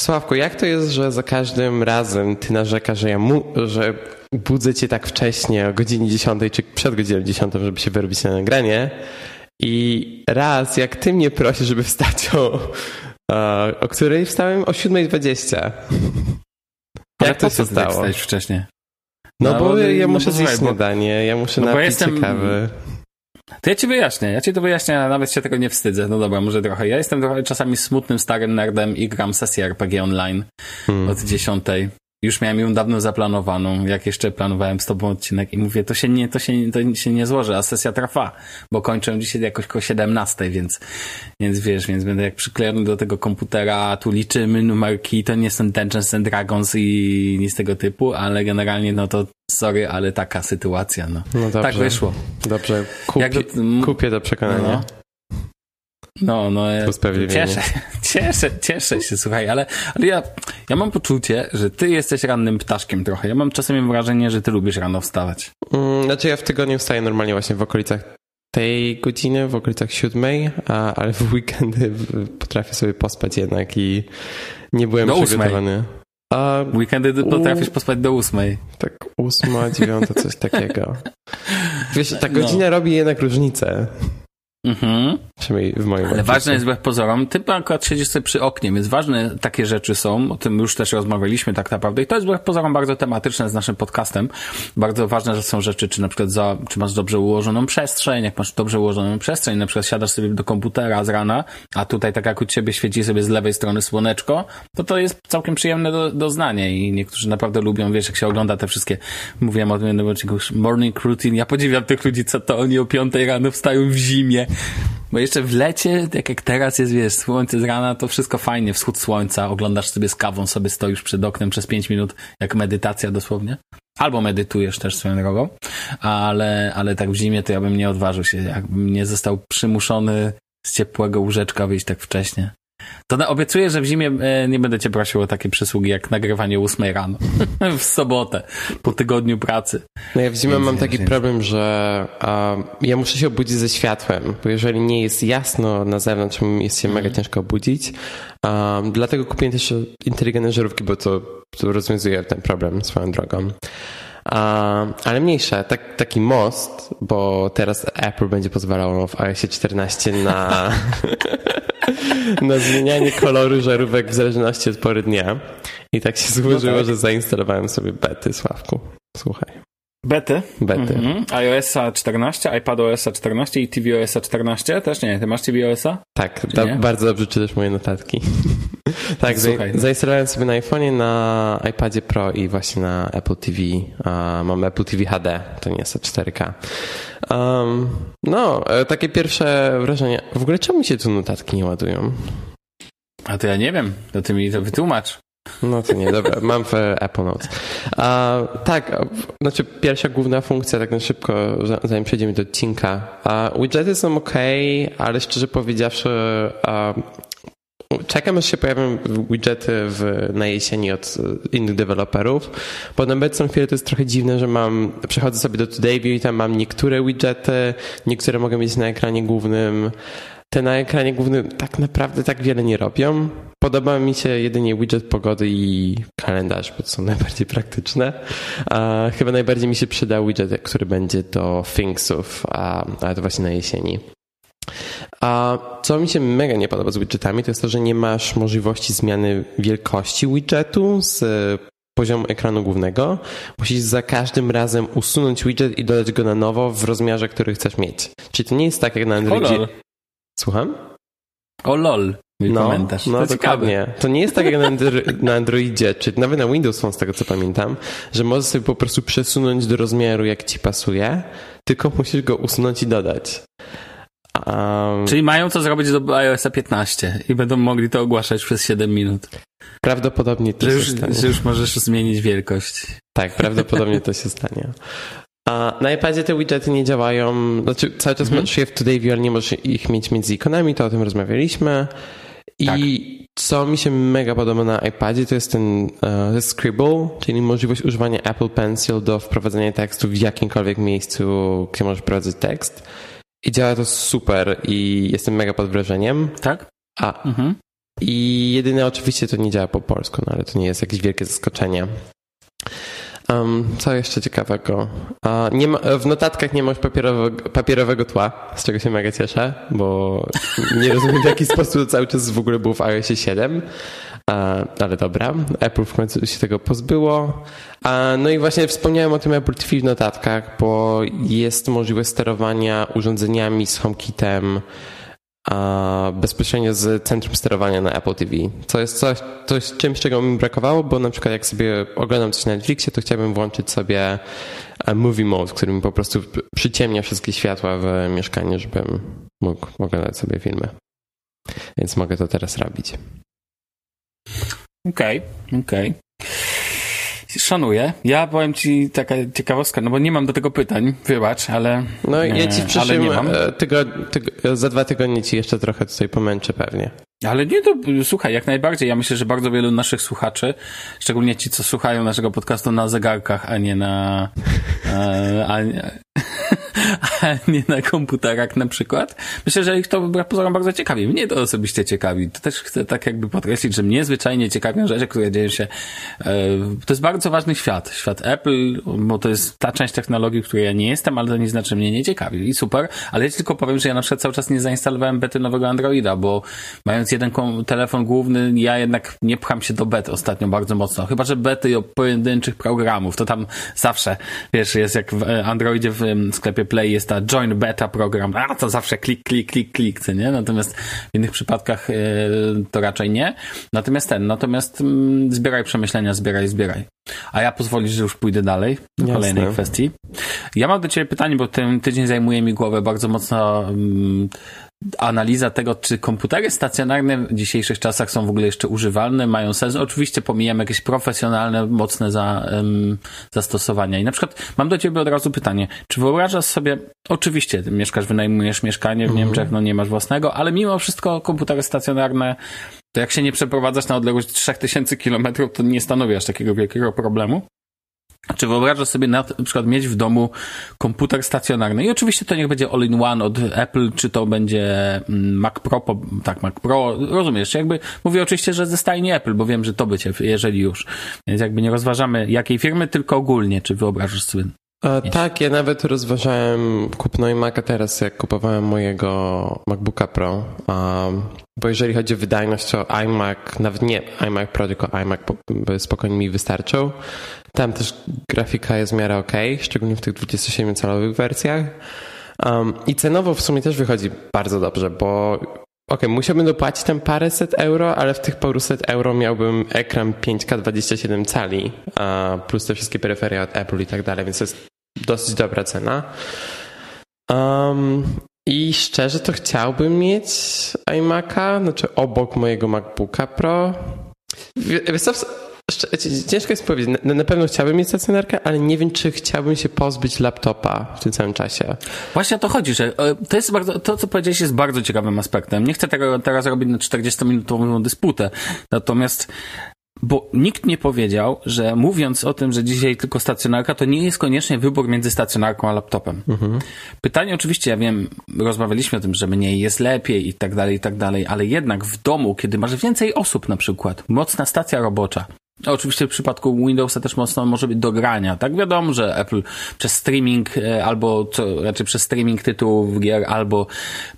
Sławku, jak to jest, że za każdym razem ty narzekasz, że ja mu, że budzę cię tak wcześnie o godzinie 10 czy przed godziną 10, żeby się wyrobić na nagranie i raz jak ty mnie prosisz, żeby wstać o, o której wstałem? O 7.20. Jak to się tak stało? wstać wcześniej? No, no bo, bo ja no muszę zjeść śniadanie, ja muszę no napić jestem... kawy. To ja ci wyjaśnię, ja ci to wyjaśnię, a nawet się tego nie wstydzę. No dobra, może trochę. Ja jestem trochę czasami smutnym starym nerdem i gram sesję RPG online hmm. od dziesiątej. Już miałem ją dawno zaplanowaną, jak jeszcze planowałem z tobą odcinek i mówię, to się nie, to się, to się nie złoży, a sesja trwa, bo kończę dzisiaj jakoś koło 17, więc, więc wiesz, więc będę jak przyklejony do tego komputera, tu liczymy numerki, to nie są Dungeons and Dragons i nic tego typu, ale generalnie no to sorry, ale taka sytuacja, no. no dobrze, tak wyszło. Dobrze, Kupi, to, kupię to przekonanie. No. No, no, ja cieszę, cieszę, cieszę się, słuchaj, ale, ale ja, ja mam poczucie, że ty jesteś rannym ptaszkiem trochę. Ja mam czasem wrażenie, że ty lubisz rano wstawać. Mm, znaczy ja w tygodniu wstaję normalnie właśnie w okolicach tej godziny, w okolicach siódmej, a, ale w weekendy potrafię sobie pospać jednak i nie byłem do przygotowany. A, Weekendy potrafisz pospać do ósmej. Tak, ósma, dziewiąta, coś takiego. Wiesz, ta godzina no. robi jednak różnicę. Mhm. Przynajmniej w moim Ale ważne jest wbrew pozorom, ty akurat siedzisz sobie przy oknie, więc ważne takie rzeczy są, o tym już też rozmawialiśmy tak naprawdę. I to jest wbrew pozorom bardzo tematyczne z naszym podcastem. Bardzo ważne że są rzeczy, czy na przykład za, czy masz dobrze ułożoną przestrzeń, jak masz dobrze ułożoną przestrzeń, na przykład siadasz sobie do komputera z rana, a tutaj tak jak u ciebie świeci sobie z lewej strony słoneczko, to to jest całkiem przyjemne do, doznanie i niektórzy naprawdę lubią, wiesz, jak się ogląda te wszystkie, mówiłem o tym odcinku morning routine, ja podziwiam tych ludzi, co to oni o piątej rano wstają w zimie, bo jeszcze w lecie, tak jak teraz jest, wiesz, słońce z rana, to wszystko fajnie, wschód słońca, oglądasz sobie z kawą, sobie stoisz przed oknem przez pięć minut, jak medytacja dosłownie. Albo medytujesz też swoją drogą, ale, ale tak w zimie to ja bym nie odważył się, jakbym nie został przymuszony z ciepłego łóżeczka wyjść tak wcześnie. To obiecuję, że w zimie e, nie będę cię prosił o takie przysługi jak nagrywanie 8 rano w sobotę, po tygodniu pracy. No ja w zimę Więc mam taki problem, że ja muszę się obudzić ze światłem, bo jeżeli nie jest jasno na zewnątrz, jest się mega mhm. ciężko obudzić. dlatego kupiłem też inteligentne żarówki, bo to, to rozwiązuje ten problem swoją drogą. Ale mniejsza, tak, taki most, bo teraz Apple będzie pozwalało w iOS 14 na na zmienianie koloru żarówek w zależności od pory dnia. I tak się złożyło, no tak. że zainstalowałem sobie bety, Sławku. Słuchaj. Bety? Bety. Mhm. iOS 14, iPadOS 14 i tvOS 14 też nie? Ty masz tvOS-a? Tak, da, bardzo dobrze czytasz moje notatki. tak, Słuchaj, zainstalowałem sobie na iPhone'ie, na iPadzie Pro i właśnie na Apple TV. Uh, mam Apple TV HD, to nie jest 4K. Um, no, e, takie pierwsze wrażenie. W ogóle czemu się tu notatki nie ładują? A to ja nie wiem, to ty mi to wytłumacz. No to nie, dobra, mam w Apple Notes. A, tak, znaczy pierwsza główna funkcja, tak na szybko, zanim przejdziemy do odcinka. A, widgety są ok, ale szczerze powiedziawszy, a, czekam aż się pojawią widgety w, na jesieni od innych deweloperów, bo na obecną chwilę to jest trochę dziwne, że mam, przechodzę sobie do Today View i tam mam niektóre widgety, niektóre mogę mieć na ekranie głównym, te na ekranie głównym tak naprawdę tak wiele nie robią. Podoba mi się jedynie widget pogody i kalendarz, bo to są najbardziej praktyczne. A chyba najbardziej mi się przyda widget, który będzie do Thingsów, a, ale to właśnie na jesieni. A co mi się mega nie podoba z widgetami, to jest to, że nie masz możliwości zmiany wielkości widgetu z poziomu ekranu głównego. Musisz za każdym razem usunąć widget i dodać go na nowo w rozmiarze, który chcesz mieć. Czyli to nie jest tak jak na Androidzie. Słucham? O lol. Mój no, komentarz. No to dokładnie. To nie jest tak jak na, na Androidzie, czy nawet na Windows Phone, z tego co pamiętam, że możesz sobie po prostu przesunąć do rozmiaru, jak ci pasuje, tylko musisz go usunąć i dodać. Um, Czyli mają co zrobić do iOS 15 i będą mogli to ogłaszać przez 7 minut. Prawdopodobnie to że się już, stanie. Że już możesz zmienić wielkość. Tak, prawdopodobnie to się stanie. A na iPadzie te widgety nie działają, znaczy cały czas mhm. możesz je w Today View, ale nie możesz ich mieć między ikonami, to o tym rozmawialiśmy. I tak. co mi się mega podoba na iPadzie, to jest ten uh, Scribble, czyli możliwość używania Apple Pencil do wprowadzenia tekstu w jakimkolwiek miejscu, gdzie możesz wprowadzać tekst. I działa to super i jestem mega pod wrażeniem. Tak? A, mhm. I jedyne oczywiście to nie działa po polsku, no ale to nie jest jakieś wielkie zaskoczenie. Um, co jeszcze ciekawego? Uh, ma, w notatkach nie masz papierowego, papierowego tła, z czego się mega cieszę, bo nie rozumiem w jaki sposób cały czas w ogóle było w iOS 7. Uh, ale dobra, Apple w końcu się tego pozbyło. Uh, no i właśnie wspomniałem o tym Apple TV w notatkach, bo jest możliwość sterowania urządzeniami z HomeKitem bezpośrednio z centrum sterowania na Apple TV. Co jest coś, coś czymś, czego mi brakowało, bo na przykład jak sobie oglądam coś na Netflixie, to chciałbym włączyć sobie e, movie mode, który mi po prostu przyciemnia wszystkie światła w mieszkaniu, żebym mógł oglądać sobie filmy. Więc mogę to teraz robić. Okej, okay, okej. Okay. Szanuję. Ja powiem ci taka ciekawostka, no bo nie mam do tego pytań, wybacz, ale. No ja ci w przyszłym e, tygo, tygo, za dwa tygodnie ci jeszcze trochę tutaj pomęczę pewnie. Ale nie, to słuchaj, jak najbardziej. Ja myślę, że bardzo wielu naszych słuchaczy, szczególnie ci, co słuchają naszego podcastu na zegarkach, a nie na. E, a, a nie na komputerach na przykład. Myślę, że ich to pozorom bardzo ciekawi. Mnie to osobiście ciekawi. To też chcę tak jakby podkreślić, że mnie zwyczajnie ciekawią rzeczy, które dzieją się. E, to jest bardzo ważny świat. Świat Apple, bo to jest ta część technologii, w której ja nie jestem, ale to nie znaczy, że mnie nie ciekawi. I super, ale ja tylko powiem, że ja na przykład cały czas nie zainstalowałem bety nowego Androida, bo mając jeden telefon główny, ja jednak nie pcham się do bet ostatnio bardzo mocno. Chyba, że bety pojedynczych programów, to tam zawsze, wiesz, jest jak w Androidzie w sklepie Play jest ta join beta program, a to zawsze klik, klik, klik, klik, co nie? Natomiast w innych przypadkach e, to raczej nie. Natomiast ten, natomiast mm, zbieraj przemyślenia, zbieraj, zbieraj. A ja pozwolisz, że już pójdę dalej do Jasne. kolejnej kwestii. Ja mam do Ciebie pytanie, bo ten tydzień zajmuje mi głowę bardzo mocno um, analiza tego, czy komputery stacjonarne w dzisiejszych czasach są w ogóle jeszcze używalne, mają sens. Oczywiście pomijam jakieś profesjonalne, mocne za, um, zastosowania. I na przykład mam do ciebie od razu pytanie, czy wyobrażasz sobie, oczywiście mieszkasz, wynajmujesz mieszkanie w mhm. Niemczech, no nie masz własnego, ale mimo wszystko komputery stacjonarne to jak się nie przeprowadzasz na odległość 3000 kilometrów, to nie stanowi aż takiego wielkiego problemu. Czy wyobrażasz sobie na, na przykład mieć w domu komputer stacjonarny? I oczywiście to niech będzie all-in-one od Apple, czy to będzie mm, Mac Pro, tak, Mac Pro, rozumiesz, jakby mówię oczywiście, że ze stajni Apple, bo wiem, że to cię, jeżeli już. Więc jakby nie rozważamy jakiej firmy, tylko ogólnie, czy wyobrażasz sobie a, tak, ja nawet rozważałem kupno iMac'a teraz, jak kupowałem mojego MacBooka Pro. Um, bo jeżeli chodzi o wydajność, to iMac, nawet nie iMac Pro, tylko iMac by spokojnie mi wystarczył. Tam też grafika jest w miarę ok, szczególnie w tych 27-calowych wersjach. Um, I cenowo w sumie też wychodzi bardzo dobrze, bo ok, musiałbym dopłacić tam paręset euro, ale w tych paruset euro miałbym ekran 5K 27 cali, plus te wszystkie peryferia od Apple i tak dalej, więc to jest dosyć dobra cena. Um, I szczerze to chciałbym mieć iMac'a, znaczy obok mojego MacBooka Pro. Wiesz Ciężko jest powiedzieć. Na, na, pewno chciałbym mieć stacjonarkę, ale nie wiem, czy chciałbym się pozbyć laptopa w tym samym czasie. Właśnie o to chodzi, że e, to jest bardzo, to co powiedziałeś jest bardzo ciekawym aspektem. Nie chcę tego teraz robić na 40-minutową dysputę. Natomiast bo nikt nie powiedział, że mówiąc o tym, że dzisiaj tylko stacjonarka, to nie jest koniecznie wybór między stacjonarką a laptopem. Mhm. Pytanie oczywiście, ja wiem, rozmawialiśmy o tym, że mniej jest lepiej i tak dalej, i tak dalej, ale jednak w domu, kiedy masz więcej osób na przykład, mocna stacja robocza, Oczywiście w przypadku Windowsa też mocno może być do grania. Tak wiadomo, że Apple przez streaming e, albo co, raczej przez streaming tytułów gier albo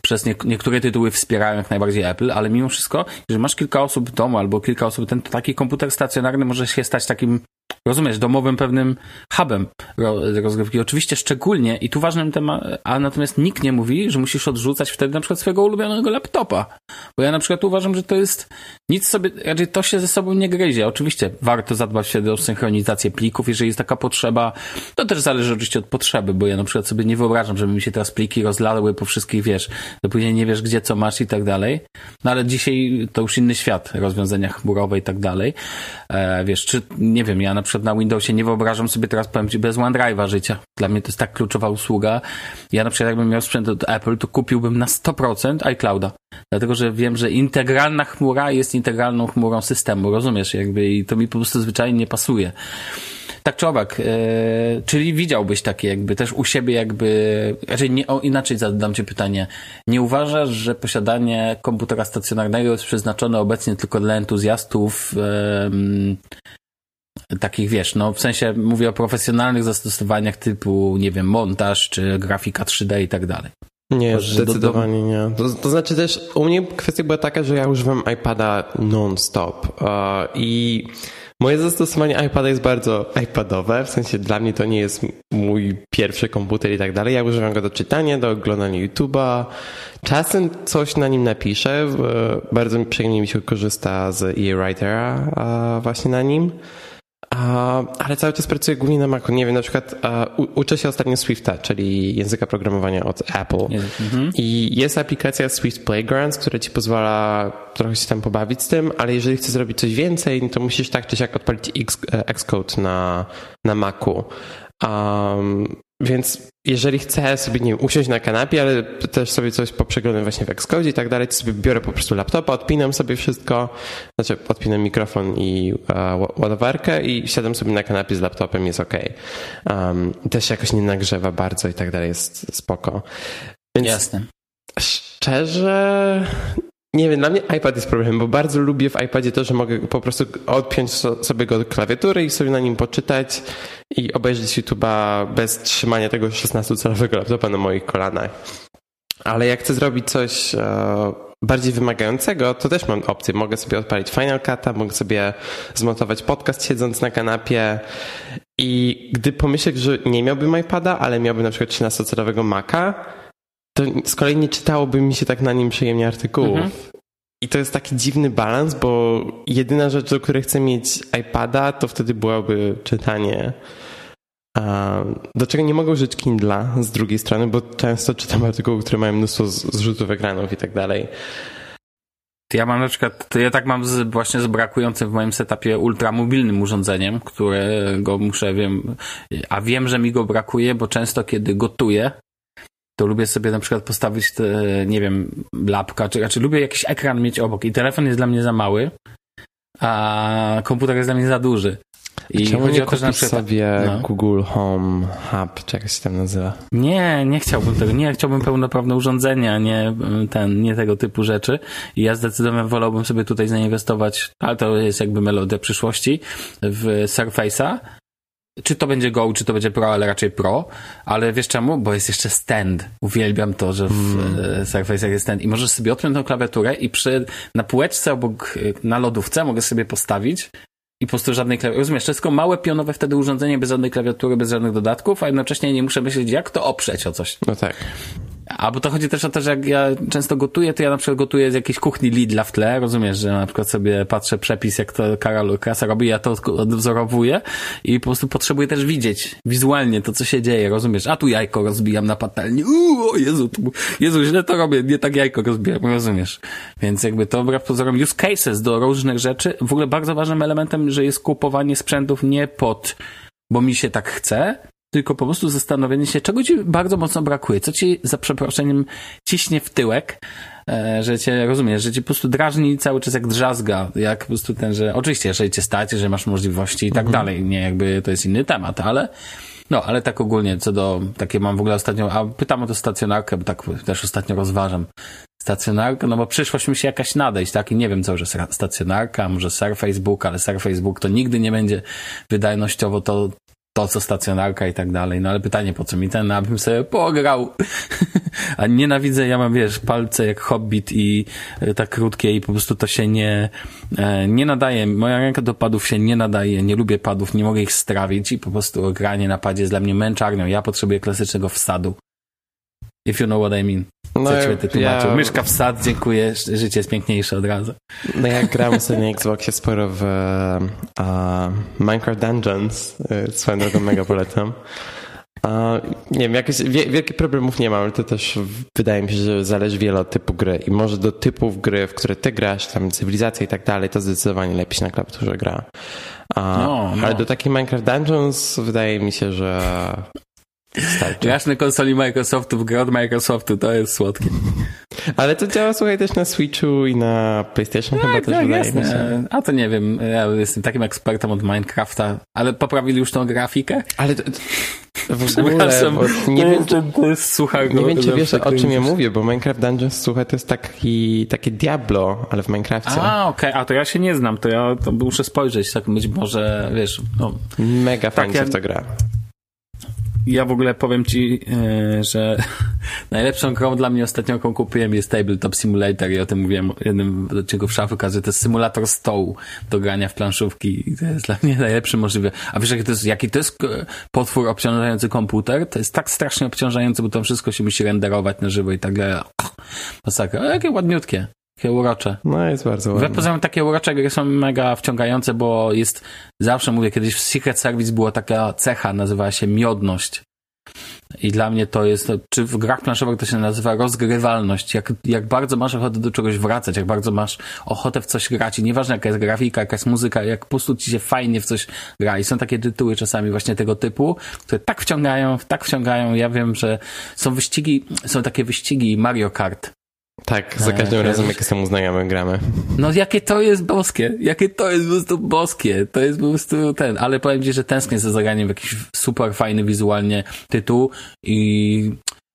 przez nie, niektóre tytuły wspierają jak najbardziej Apple, ale mimo wszystko, jeżeli masz kilka osób w domu albo kilka osób, ten taki komputer stacjonarny może się stać takim rozumiesz, domowym pewnym hubem rozgrywki. Oczywiście szczególnie, i tu ważnym tematem, a natomiast nikt nie mówi, że musisz odrzucać wtedy na przykład swojego ulubionego laptopa. Bo ja na przykład uważam, że to jest nic sobie, raczej to się ze sobą nie gryzie. Oczywiście warto zadbać wtedy o synchronizację plików, jeżeli jest taka potrzeba. To też zależy oczywiście od potrzeby, bo ja na przykład sobie nie wyobrażam, żeby mi się teraz pliki rozlały po wszystkich, wiesz, to później nie wiesz, gdzie co masz i tak dalej. No ale dzisiaj to już inny świat, rozwiązania chmurowe i tak dalej. E, wiesz, czy, nie wiem, ja na przykład przykład na Windowsie nie wyobrażam sobie teraz, powiem Ci, bez OneDrive'a życia. Dla mnie to jest tak kluczowa usługa. Ja na przykład jakbym miał sprzęt od Apple, to kupiłbym na 100% iClouda. Dlatego, że wiem, że integralna chmura jest integralną chmurą systemu, rozumiesz? Jakby i to mi po prostu zwyczajnie nie pasuje. Tak czy owak, e, czyli widziałbyś takie jakby też u siebie jakby, raczej nie, o, inaczej zadam ci pytanie. Nie uważasz, że posiadanie komputera stacjonarnego jest przeznaczone obecnie tylko dla entuzjastów takich, wiesz, no w sensie mówię o profesjonalnych zastosowaniach typu, nie wiem, montaż czy grafika 3D i tak dalej. Nie, zdecydowanie do... nie. To, to, znaczy też u mnie kwestia była taka, że ja używam iPada non-stop uh, i Moje zastosowanie iPada jest bardzo iPadowe, w sensie dla mnie to nie jest mój pierwszy komputer i tak dalej. Ja używam go do czytania, do oglądania YouTube'a. Czasem coś na nim napiszę. Bardzo przyjemnie mi się korzysta z e-writera właśnie na nim ale cały czas pracuję głównie na Macu. Nie wiem, na przykład uczę się ostatnio Swifta, czyli języka programowania od Apple. Mhm. I jest aplikacja Swift Playgrounds, która ci pozwala trochę się tam pobawić z tym, ale jeżeli chcesz zrobić coś więcej, to musisz tak czy siak odpalić Xcode na, na Macu. Um, więc jeżeli chcę sobie, nie wiem, usiąść na kanapie, ale też sobie coś poprzeglądam właśnie w Xcode i tak dalej, to sobie biorę po prostu laptopa, odpinam sobie wszystko, znaczy odpinam mikrofon i uh, ładowarkę i siadam sobie na kanapie z laptopem, jest ok. Um, też jakoś nie nagrzewa bardzo i tak dalej, jest spoko. Więc Jasne. Szczerze, nie wiem, dla mnie iPad jest problemem, bo bardzo lubię w iPadzie to, że mogę po prostu odpiąć sobie go do klawiatury i sobie na nim poczytać i obejrzeć YouTube'a bez trzymania tego 16-calowego laptopa na moich kolanach. Ale jak chcę zrobić coś e, bardziej wymagającego, to też mam opcję. Mogę sobie odpalić Final Cut'a, mogę sobie zmontować podcast siedząc na kanapie i gdy pomyślę, że nie miałbym iPada, ale miałbym na przykład 13-calowego Maca, to z kolei nie czytałoby mi się tak na nim przyjemnie artykułów. Mhm. I to jest taki dziwny balans, bo jedyna rzecz, do której chcę mieć iPada, to wtedy byłoby czytanie. Do czego nie mogę użyć Kindla z drugiej strony, bo często czytam artykuły, które mają mnóstwo zrzutów ekranów i tak dalej. Ja mam na przykład, ja tak mam z, właśnie z brakującym w moim setupie ultramobilnym urządzeniem, którego muszę, wiem, a wiem, że mi go brakuje, bo często kiedy gotuję, to lubię sobie na przykład postawić, te, nie wiem, lapka, czy raczej lubię jakiś ekran mieć obok i telefon jest dla mnie za mały, a komputer jest dla mnie za duży. I Czemu chodzi nie o to, że na przykład, sobie no. Google Home Hub, czy jak się tam nazywa? Nie, nie chciałbym tego. Nie, chciałbym pełnoprawne urządzenia, nie, ten, nie tego typu rzeczy. I ja zdecydowanie wolałbym sobie tutaj zainwestować, ale to jest jakby melodia przyszłości, w Surface'a, czy to będzie Go, czy to będzie Pro, ale raczej Pro. Ale wiesz czemu? Bo jest jeszcze stand. Uwielbiam to, że w mm. Surface jest stand. I możesz sobie odpiąć tą klawiaturę i przy, na półeczce obok, na lodówce mogę sobie postawić i po prostu żadnej klawiatury. Rozumiesz, to jest tylko małe pionowe wtedy urządzenie bez żadnej klawiatury, bez żadnych dodatków, a jednocześnie nie muszę myśleć, jak to oprzeć o coś. No tak. A bo to chodzi też o to, że jak ja często gotuję, to ja na przykład gotuję z jakiejś kuchni Lidla w tle, rozumiesz, że na przykład sobie patrzę przepis, jak to Karol Krasa robi, ja to odwzorowuję i po prostu potrzebuję też widzieć wizualnie to, co się dzieje, rozumiesz? A tu jajko rozbijam na patelni, uuu, o Jezu, tu, Jezu, źle to robię, nie tak jajko rozbijam, rozumiesz? Więc jakby to wbrew pozorom use cases do różnych rzeczy, w ogóle bardzo ważnym elementem, że jest kupowanie sprzętów nie pod bo mi się tak chce, tylko po prostu zastanowienie się, czego ci bardzo mocno brakuje, co ci za przeproszeniem ciśnie w tyłek, e, że cię, rozumiesz, że cię po prostu drażni cały czas jak drzazga, jak po prostu ten, że oczywiście, jeżeli cię stać, że masz możliwości i tak mhm. dalej, nie, jakby to jest inny temat, ale no, ale tak ogólnie, co do, takie mam w ogóle ostatnio, a pytam o to stacjonarkę, bo tak też ostatnio rozważam stacjonarkę, no bo przyszłość musi jakaś nadejść, tak? I nie wiem, co, że stacjonarka, może Surface Book, ale Surface Book to nigdy nie będzie wydajnościowo to, to, co stacjonarka i tak dalej. No ale pytanie, po co mi ten, abym sobie pograł. A nienawidzę, ja mam, wiesz, palce jak hobbit i e, tak krótkie i po prostu to się nie, e, nie nadaje. Moja ręka do padów się nie nadaje, nie lubię padów, nie mogę ich strawić i po prostu granie na padzie jest dla mnie męczarnią. Ja potrzebuję klasycznego wsadu. If you know what I mean. No, ja, ja... Myszka w sad, dziękuję, życie jest piękniejsze od razu. No jak gram sobie na Xboxie sporo w uh, Minecraft Dungeons, swoją drogą mega polecam. A, nie wiem, jakieś wielkich problemów nie mam, ale to też wydaje mi się, że zależy wiele od typu gry. I może do typów gry, w które ty grasz, tam cywilizacja i tak dalej, to zdecydowanie lepiej się na klawiaturze gra. A, no, no. Ale do takiej Minecraft Dungeons wydaje mi się, że Starczy. Grasz na konsoli Microsoftu w grę od Microsoftu, to jest słodkie. Ale to działa, słuchaj, też na Switchu i na PlayStation tak, chyba też tak, wydaje jasne. mi się. A to nie wiem, ja jestem takim ekspertem od Minecrafta, ale poprawili już tą grafikę? Ale to, w ogóle, nie, wiem, czy, słuchaj, nie wiem, czy wiesz, o czym ja mówię, bo Minecraft Dungeons, słuchaj, to jest taki, takie Diablo, ale w Minecrafcie. A, okej, okay. a to ja się nie znam, to ja to muszę spojrzeć, tak być może, wiesz, no. Mega fajnie tak, się ja... w to gra ja w ogóle powiem ci, e, że najlepszą grą dla mnie ostatnią, jaką kupiłem jest Tabletop Simulator i o tym mówiłem w jednym odcinku w szafy, że to jest symulator stołu do grania w planszówki i to jest dla mnie najlepszy możliwy. A wiesz, jaki to jest, jaki to jest e, potwór obciążający komputer? To jest tak strasznie obciążający, bo to wszystko się musi renderować na żywo i tak dalej. Masakra. Ale jakie ładniutkie. Takie urocze. No jest bardzo ładne. Poza tym takie urocze gry są mega wciągające, bo jest, zawsze mówię, kiedyś w Secret Service była taka cecha, nazywała się miodność. I dla mnie to jest, czy w grach planszowych to się nazywa rozgrywalność. Jak, jak bardzo masz ochotę do czegoś wracać, jak bardzo masz ochotę w coś grać i nieważne jaka jest grafika, jaka jest muzyka, jak po prostu ci się fajnie w coś gra. I są takie tytuły czasami właśnie tego typu, które tak wciągają, tak wciągają. Ja wiem, że są wyścigi, są takie wyścigi Mario Kart, tak, za każdym razem, jak jestem u gramy. No jakie to jest boskie, jakie to jest po prostu boskie, to jest po prostu ten, ale powiem ci, że tęsknię za zagraniem w jakiś super fajny wizualnie tytuł i,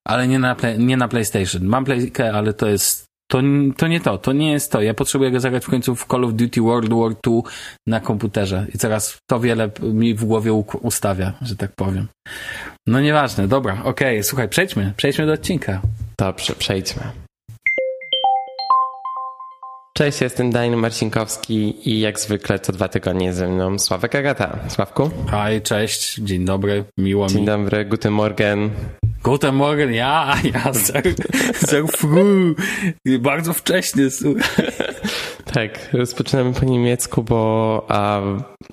ale nie na, play, nie na PlayStation. Mam Playkę, ale to jest, to, to nie to, to nie jest to. Ja potrzebuję go zagrać w końcu w Call of Duty World War II na komputerze i teraz to wiele mi w głowie ustawia, że tak powiem. No nieważne, dobra, okej, okay, słuchaj, przejdźmy, przejdźmy do odcinka. Dobrze, przejdźmy. Cześć, jestem Daniel Marcinkowski i jak zwykle co dwa tygodnie ze mną Sławek Agata. Sławku? Hej, cześć, dzień dobry, miło dzień mi. Dzień dobry, guten Morgen. Guten Morgen, ja, ja, sehr, sehr früh, bardzo wcześnie. tak, rozpoczynamy po niemiecku, bo a,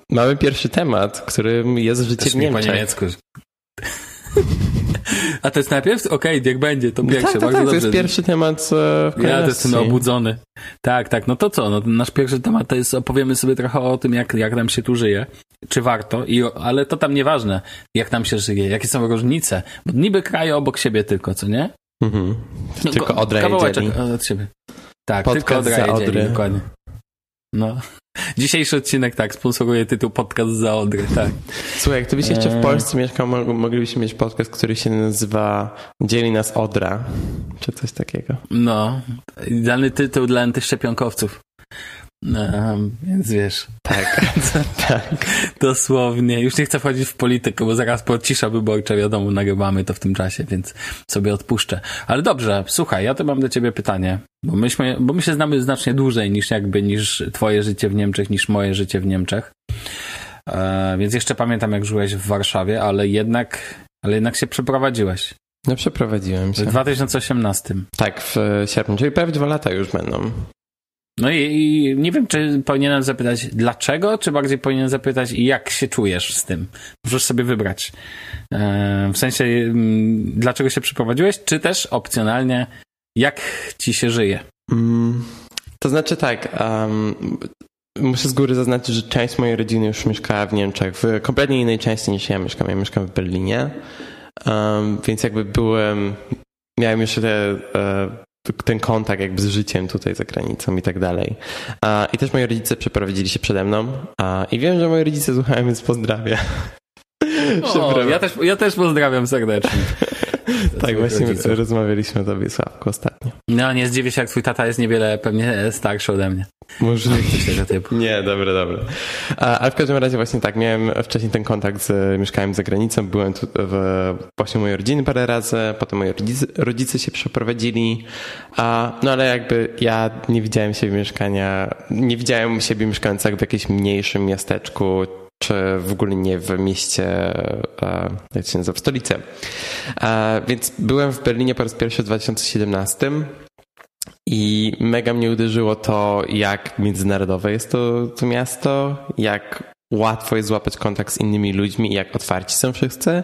mamy pierwszy temat, którym jest życie Też w Niemczech. po niemiecku. A to jest najpierw? Okej, okay, niech będzie, to pierwsze. No tak, tak, tak, to jest pierwszy temat e, w Ja to jestem obudzony. Tak, tak, no to co? No, nasz pierwszy temat to jest, opowiemy sobie trochę o tym, jak, jak nam się tu żyje. Czy warto, I, ale to tam nieważne, jak nam się żyje, jakie są różnice. Bo niby kraje obok siebie tylko, co nie? Mhm. No, tylko Odra Kawałeczek od siebie. Tak, Podcast tylko Odra dokładnie. No. Dzisiejszy odcinek, tak, sponsoruje tytuł Podcast za Odry, tak. Słuchaj, gdybyś jeszcze w. Polsce mieszkał, moglibyśmy mieć podcast, który się nazywa Dzieli nas Odra, czy coś takiego. No, idealny tytuł dla antyszczepionkowców. No, więc wiesz. Tak, tak. Dosłownie. Już nie chcę wchodzić w politykę, bo zaraz po cisza wyborcza, wiadomo, nagrywamy to w tym czasie, więc sobie odpuszczę. Ale dobrze, słuchaj, ja to mam do ciebie pytanie, bo myśmy, bo my się znamy znacznie dłużej niż jakby, niż twoje życie w Niemczech, niż moje życie w Niemczech. E, więc jeszcze pamiętam, jak żyłeś w Warszawie, ale jednak, ale jednak się przeprowadziłeś. No przeprowadziłem się. W 2018. Tak, w sierpniu, czyli prawie dwa lata już będą. No i, i, nie wiem, czy powinienem zapytać dlaczego, czy bardziej powinienem zapytać jak się czujesz z tym. Możesz sobie wybrać. E, w sensie, m, dlaczego się przeprowadziłeś, czy też opcjonalnie, jak ci się żyje. Mm, to znaczy tak, um, muszę z góry zaznaczyć, że część mojej rodziny już mieszkała w Niemczech, w kompletnie innej części niż ja mieszkam. Ja mieszkam w Berlinie, um, więc jakby byłem, miałem jeszcze te e, ten kontakt jakby z życiem tutaj za granicą i tak dalej. I też moi rodzice przeprowadzili się przede mną i wiem, że moi rodzice słuchają, więc pozdrawiam. O, ja też, ja też pozdrawiam serdecznie. tak, właśnie rodziców. rozmawialiśmy o tobie, Sławku, ostatnio. No, nie zdziwię się, jak twój tata jest niewiele pewnie starszy ode mnie. Możliwe. Coś tego typu. Nie, dobre, dobre. Ale w każdym razie właśnie tak, miałem wcześniej ten kontakt z, mieszkałem za granicą, byłem tu w, właśnie mojej rodziny parę razy, potem moi rodzice, rodzice się przeprowadzili, a, no ale jakby ja nie widziałem siebie mieszkania, nie widziałem siebie mieszkającego w jakimś mniejszym miasteczku, czy w ogóle nie w mieście, e, jak się nazywa, w stolicy. E, więc byłem w Berlinie po raz pierwszy w 2017 i mega mnie uderzyło to, jak międzynarodowe jest to, to miasto, jak łatwo jest złapać kontakt z innymi ludźmi i jak otwarci są wszyscy.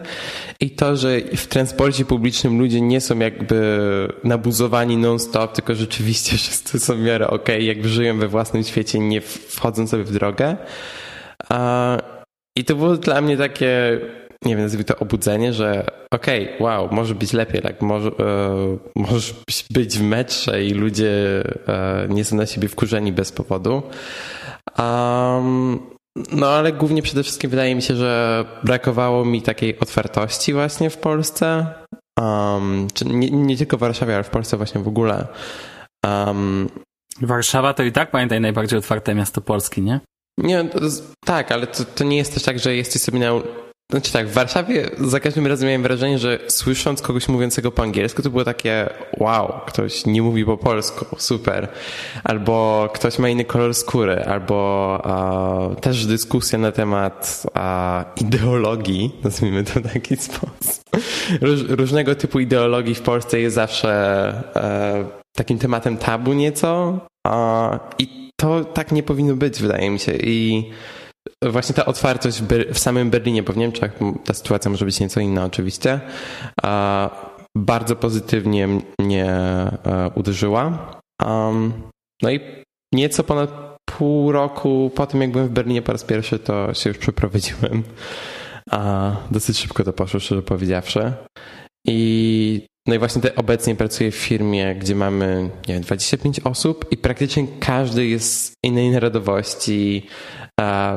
I to, że w transporcie publicznym ludzie nie są jakby nabuzowani non-stop, tylko rzeczywiście wszyscy są w miarę okej, okay, jakby żyją we własnym świecie, nie wchodzą sobie w drogę. I to było dla mnie takie, nie wiem, nazwijmy to obudzenie, że okej, okay, wow, może być lepiej, tak, może, e, możesz być w metrze i ludzie e, nie są na siebie wkurzeni bez powodu. Um, no ale głównie przede wszystkim wydaje mi się, że brakowało mi takiej otwartości właśnie w Polsce. Um, nie, nie, tylko w Warszawie, ale w Polsce właśnie w ogóle. Um, Warszawa to i tak pamiętaj najbardziej otwarte miasto Polski, nie? Nie, to, tak, ale to, to nie jest też tak, że jesteś sobie na, znaczy tak, w Warszawie za każdym razem miałem wrażenie, że słysząc kogoś mówiącego po angielsku, to było takie wow, ktoś nie mówi po polsku, super. Albo ktoś ma inny kolor skóry, albo też dyskusja na temat ideologii, nazwijmy to w taki sposób. Róż, różnego typu ideologii w Polsce jest zawsze e, takim tematem tabu nieco. I to tak nie powinno być, wydaje mi się. I właśnie ta otwartość w, samym Berlinie, bo w Niemczech ta sytuacja może być nieco inna oczywiście, bardzo pozytywnie mnie e, uderzyła. No i nieco ponad pół roku po tym, jak byłem w Berlinie po raz pierwszy, to się już przeprowadziłem. A dosyć szybko to poszło, szczerze powiedziawszy. I no i właśnie te, obecnie pracuję w firmie, gdzie mamy nie wiem, 25 osób i praktycznie każdy jest innej narodowości.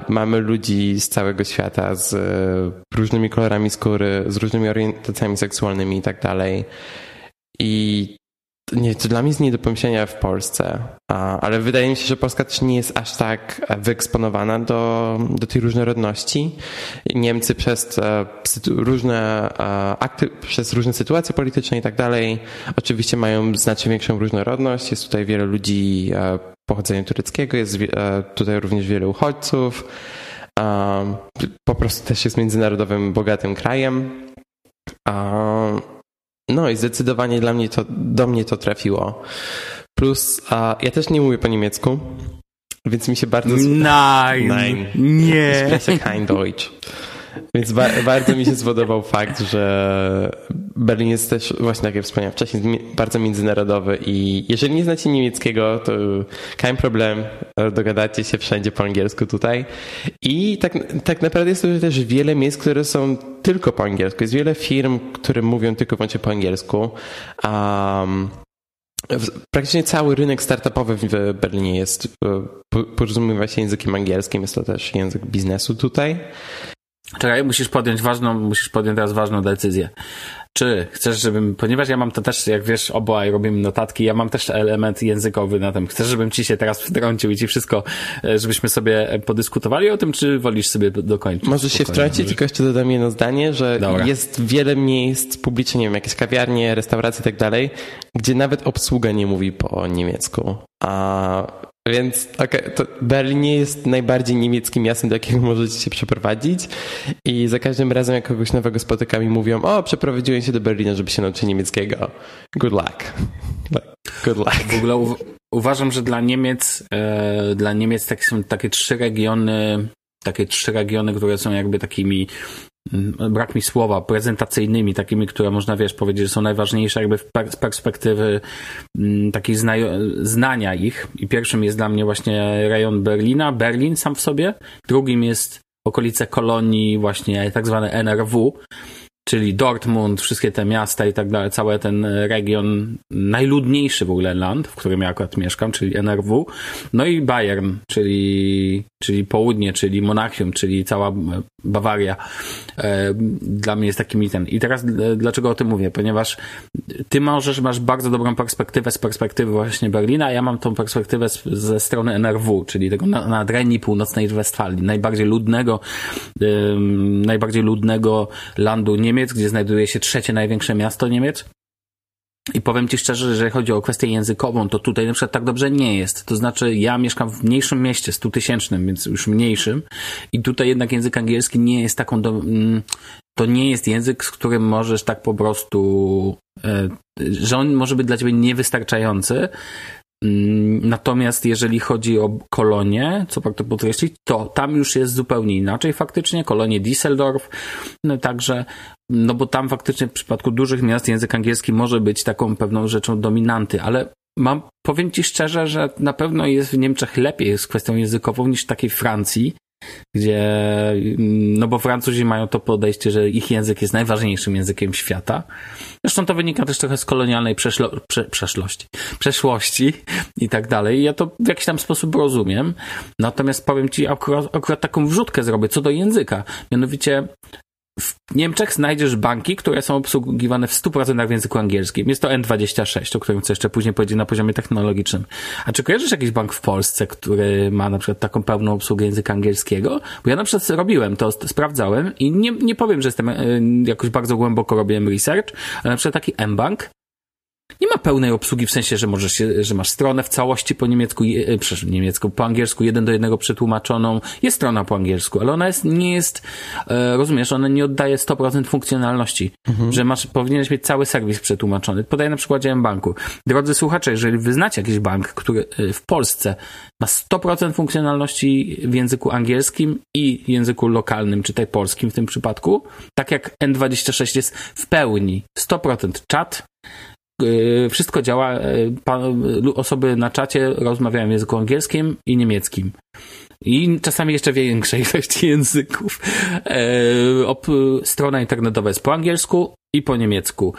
Mamy ludzi z całego świata z e, różnymi kolorami skóry, z różnymi orientacjami seksualnymi i tak dalej. I nie, to dla mnie jest nie do pomyślenia w Polsce, ale wydaje mi się, że Polska też nie jest aż tak wyeksponowana do, do tej różnorodności. Niemcy przez e, różne e, akty, przez różne sytuacje polityczne i tak dalej, oczywiście mają znacznie większą różnorodność. Jest tutaj wiele ludzi e, pochodzenia tureckiego, jest tutaj również wiele uchodźców. Po prostu też jest międzynarodowym, bogatym krajem. No i zdecydowanie dla mnie to, do mnie to trafiło. Plus, a ja też nie mówię po niemiecku, więc mi się bardzo... Nein! Nein. Nie! Ich spreche kein Deutsch. Więc ba bardzo mi się spodobał fakt, że Berlin jest też, właśnie tak jak wspomniałem wcześniej, bardzo międzynarodowy i jeżeli nie znacie niemieckiego, to kein problem, dogadacie się wszędzie po angielsku tutaj. I tak, tak naprawdę jest to też wiele miejsc, które są tylko po angielsku. Jest wiele firm, które mówią tylko wyłącznie po angielsku. Um, Praktycznie cały rynek startupowy w Berlinie jest, porozumiewa się językiem angielskim, jest to też język biznesu tutaj. Czekaj, musisz podjąć ważną, musisz podjąć teraz ważną decyzję. Czy chcesz, żebym, ponieważ ja mam to też, jak wiesz, obaj robimy notatki, ja mam też element językowy na tym. Chcesz, żebym ci się teraz wtrącił i ci wszystko, e, żebyśmy sobie podyskutowali o tym, czy wolisz sobie dokończyć? Możesz się wtrącić, tylko jeszcze dodam jedno zdanie, że Dobra. jest wiele miejsc publicznych, nie wiem, jakieś kawiarnie, restauracje i tak dalej, gdzie nawet obsługa nie mówi po niemiecku. A więc okay, to Berlin nie jest najbardziej niemieckim miastem, do jakiego możecie się przeprowadzić i za każdym razem jak kogoś nowego spotykam i mówią, o przeprowadziłem się do Berlina, żeby się nauczyć niemieckiego. Good luck. Good luck. W ogóle u- uważam, że dla Niemiec, e, dla Niemiec takie są takie trzy regiony, takie trzy regiony, które są jakby takimi brak mi słowa, prezentacyjnymi, takimi, które można, wiesz, powiedzieć, że są najważniejsze jakby z perspektywy mm, takiej znania ich. I pierwszym jest dla mnie właśnie rejon Berlina, Berlin sam w sobie. Drugim jest okolice kolonii, właśnie tak zwane NRW, czyli Dortmund, wszystkie te miasta i tak dalej, cały ten region, najludniejszy w ogóle land, w którym ja akurat mieszkam, czyli NRW, no i Bayern, czyli, czyli południe, czyli Monachium, czyli cała Bawaria. E, dla mnie jest takim mitem. I teraz dlaczego o tym mówię? Ponieważ ty możesz, masz bardzo dobrą perspektywę z perspektywy właśnie Berlina, a ja mam tą perspektywę z, ze strony NRW, czyli tego nadrenii północnej Westfalii, najbardziej ludnego, najbardziej ludnego landu nie Niemiec, gdzie znajduje się trzecie największe miasto Niemiec. I powiem Ci szczerze, że jeżeli chodzi o kwestię językową, to tutaj na przykład tak dobrze nie jest. To znaczy, ja mieszkam w mniejszym mieście, stutysięcznym, więc już mniejszym. I tutaj jednak język angielski nie jest taką. Do... Mm, to nie jest język, z którym możesz tak po prostu. E, że on może być dla Ciebie niewystarczający, natomiast jeżeli chodzi o kolonie, co warto podkreślić, to tam już jest zupełnie inaczej faktycznie. Kolonie Düsseldorf, no, także, no bo tam faktycznie w przypadku dużych miast język angielski może być taką pewną rzeczą dominanty, ale mam, powiem ci szczerze, że na pewno jest w Niemczech lepiej z kwestią językową niż w takiej Francji, gdzie, mm, no bo Francuzi mają to podejście, że ich język jest najważniejszym językiem świata. Zresztą to wynika też trochę z kolonialnej przeszlo, prze, przeszłości, przeszłości i tak dalej. Ja to w jakiś tam sposób rozumiem. Natomiast powiem ci, akurat, akurat taką wrzutkę zrobię co do języka. Mianowicie w Niemczech znajdziesz banki, które są obsługiwane w 100% w języku angielskim. Jest to N26, o którym chcę jeszcze później powiedzieć na poziomie technologicznym. A czy kojarzysz jakiś bank w Polsce, który ma na przykład taką pełną obsługę języka angielskiego? Bo ja na przykład robiłem to, sprawdzałem i nie, nie powiem, że jestem e, jakoś bardzo głęboko robiłem research, ale na przykład taki M-Bank nie ma pełnej obsługi w sensie, że możesz się, że masz stronę w całości po niemiecku, e, przepraszam, niemiecku, po angielsku jeden do jednego przetłumaczoną. Jest strona po angielsku, ale ona jest, nie jest, e, rozumiesz, ona nie oddaje 100% funkcjonalności, mhm. że masz, powinieneś mieć cały serwis przetłumaczony. Podaję na przykładzie banku. Drodzy słuchacze, jeżeli wy znacie jakiś bank, który e, w Polsce ma 100% funkcjonalności w języku angielskim i języku lokalnym, czytaj polskim w tym przypadku, tak jak N26 jest w pełni 100% czat, wszystko działa. E, osoby na czacie rozmawiają w języku angielskim i niemieckim. I czasami jeszcze większej ilości języków. E, strona internetowa jest po angielsku i po niemiecku.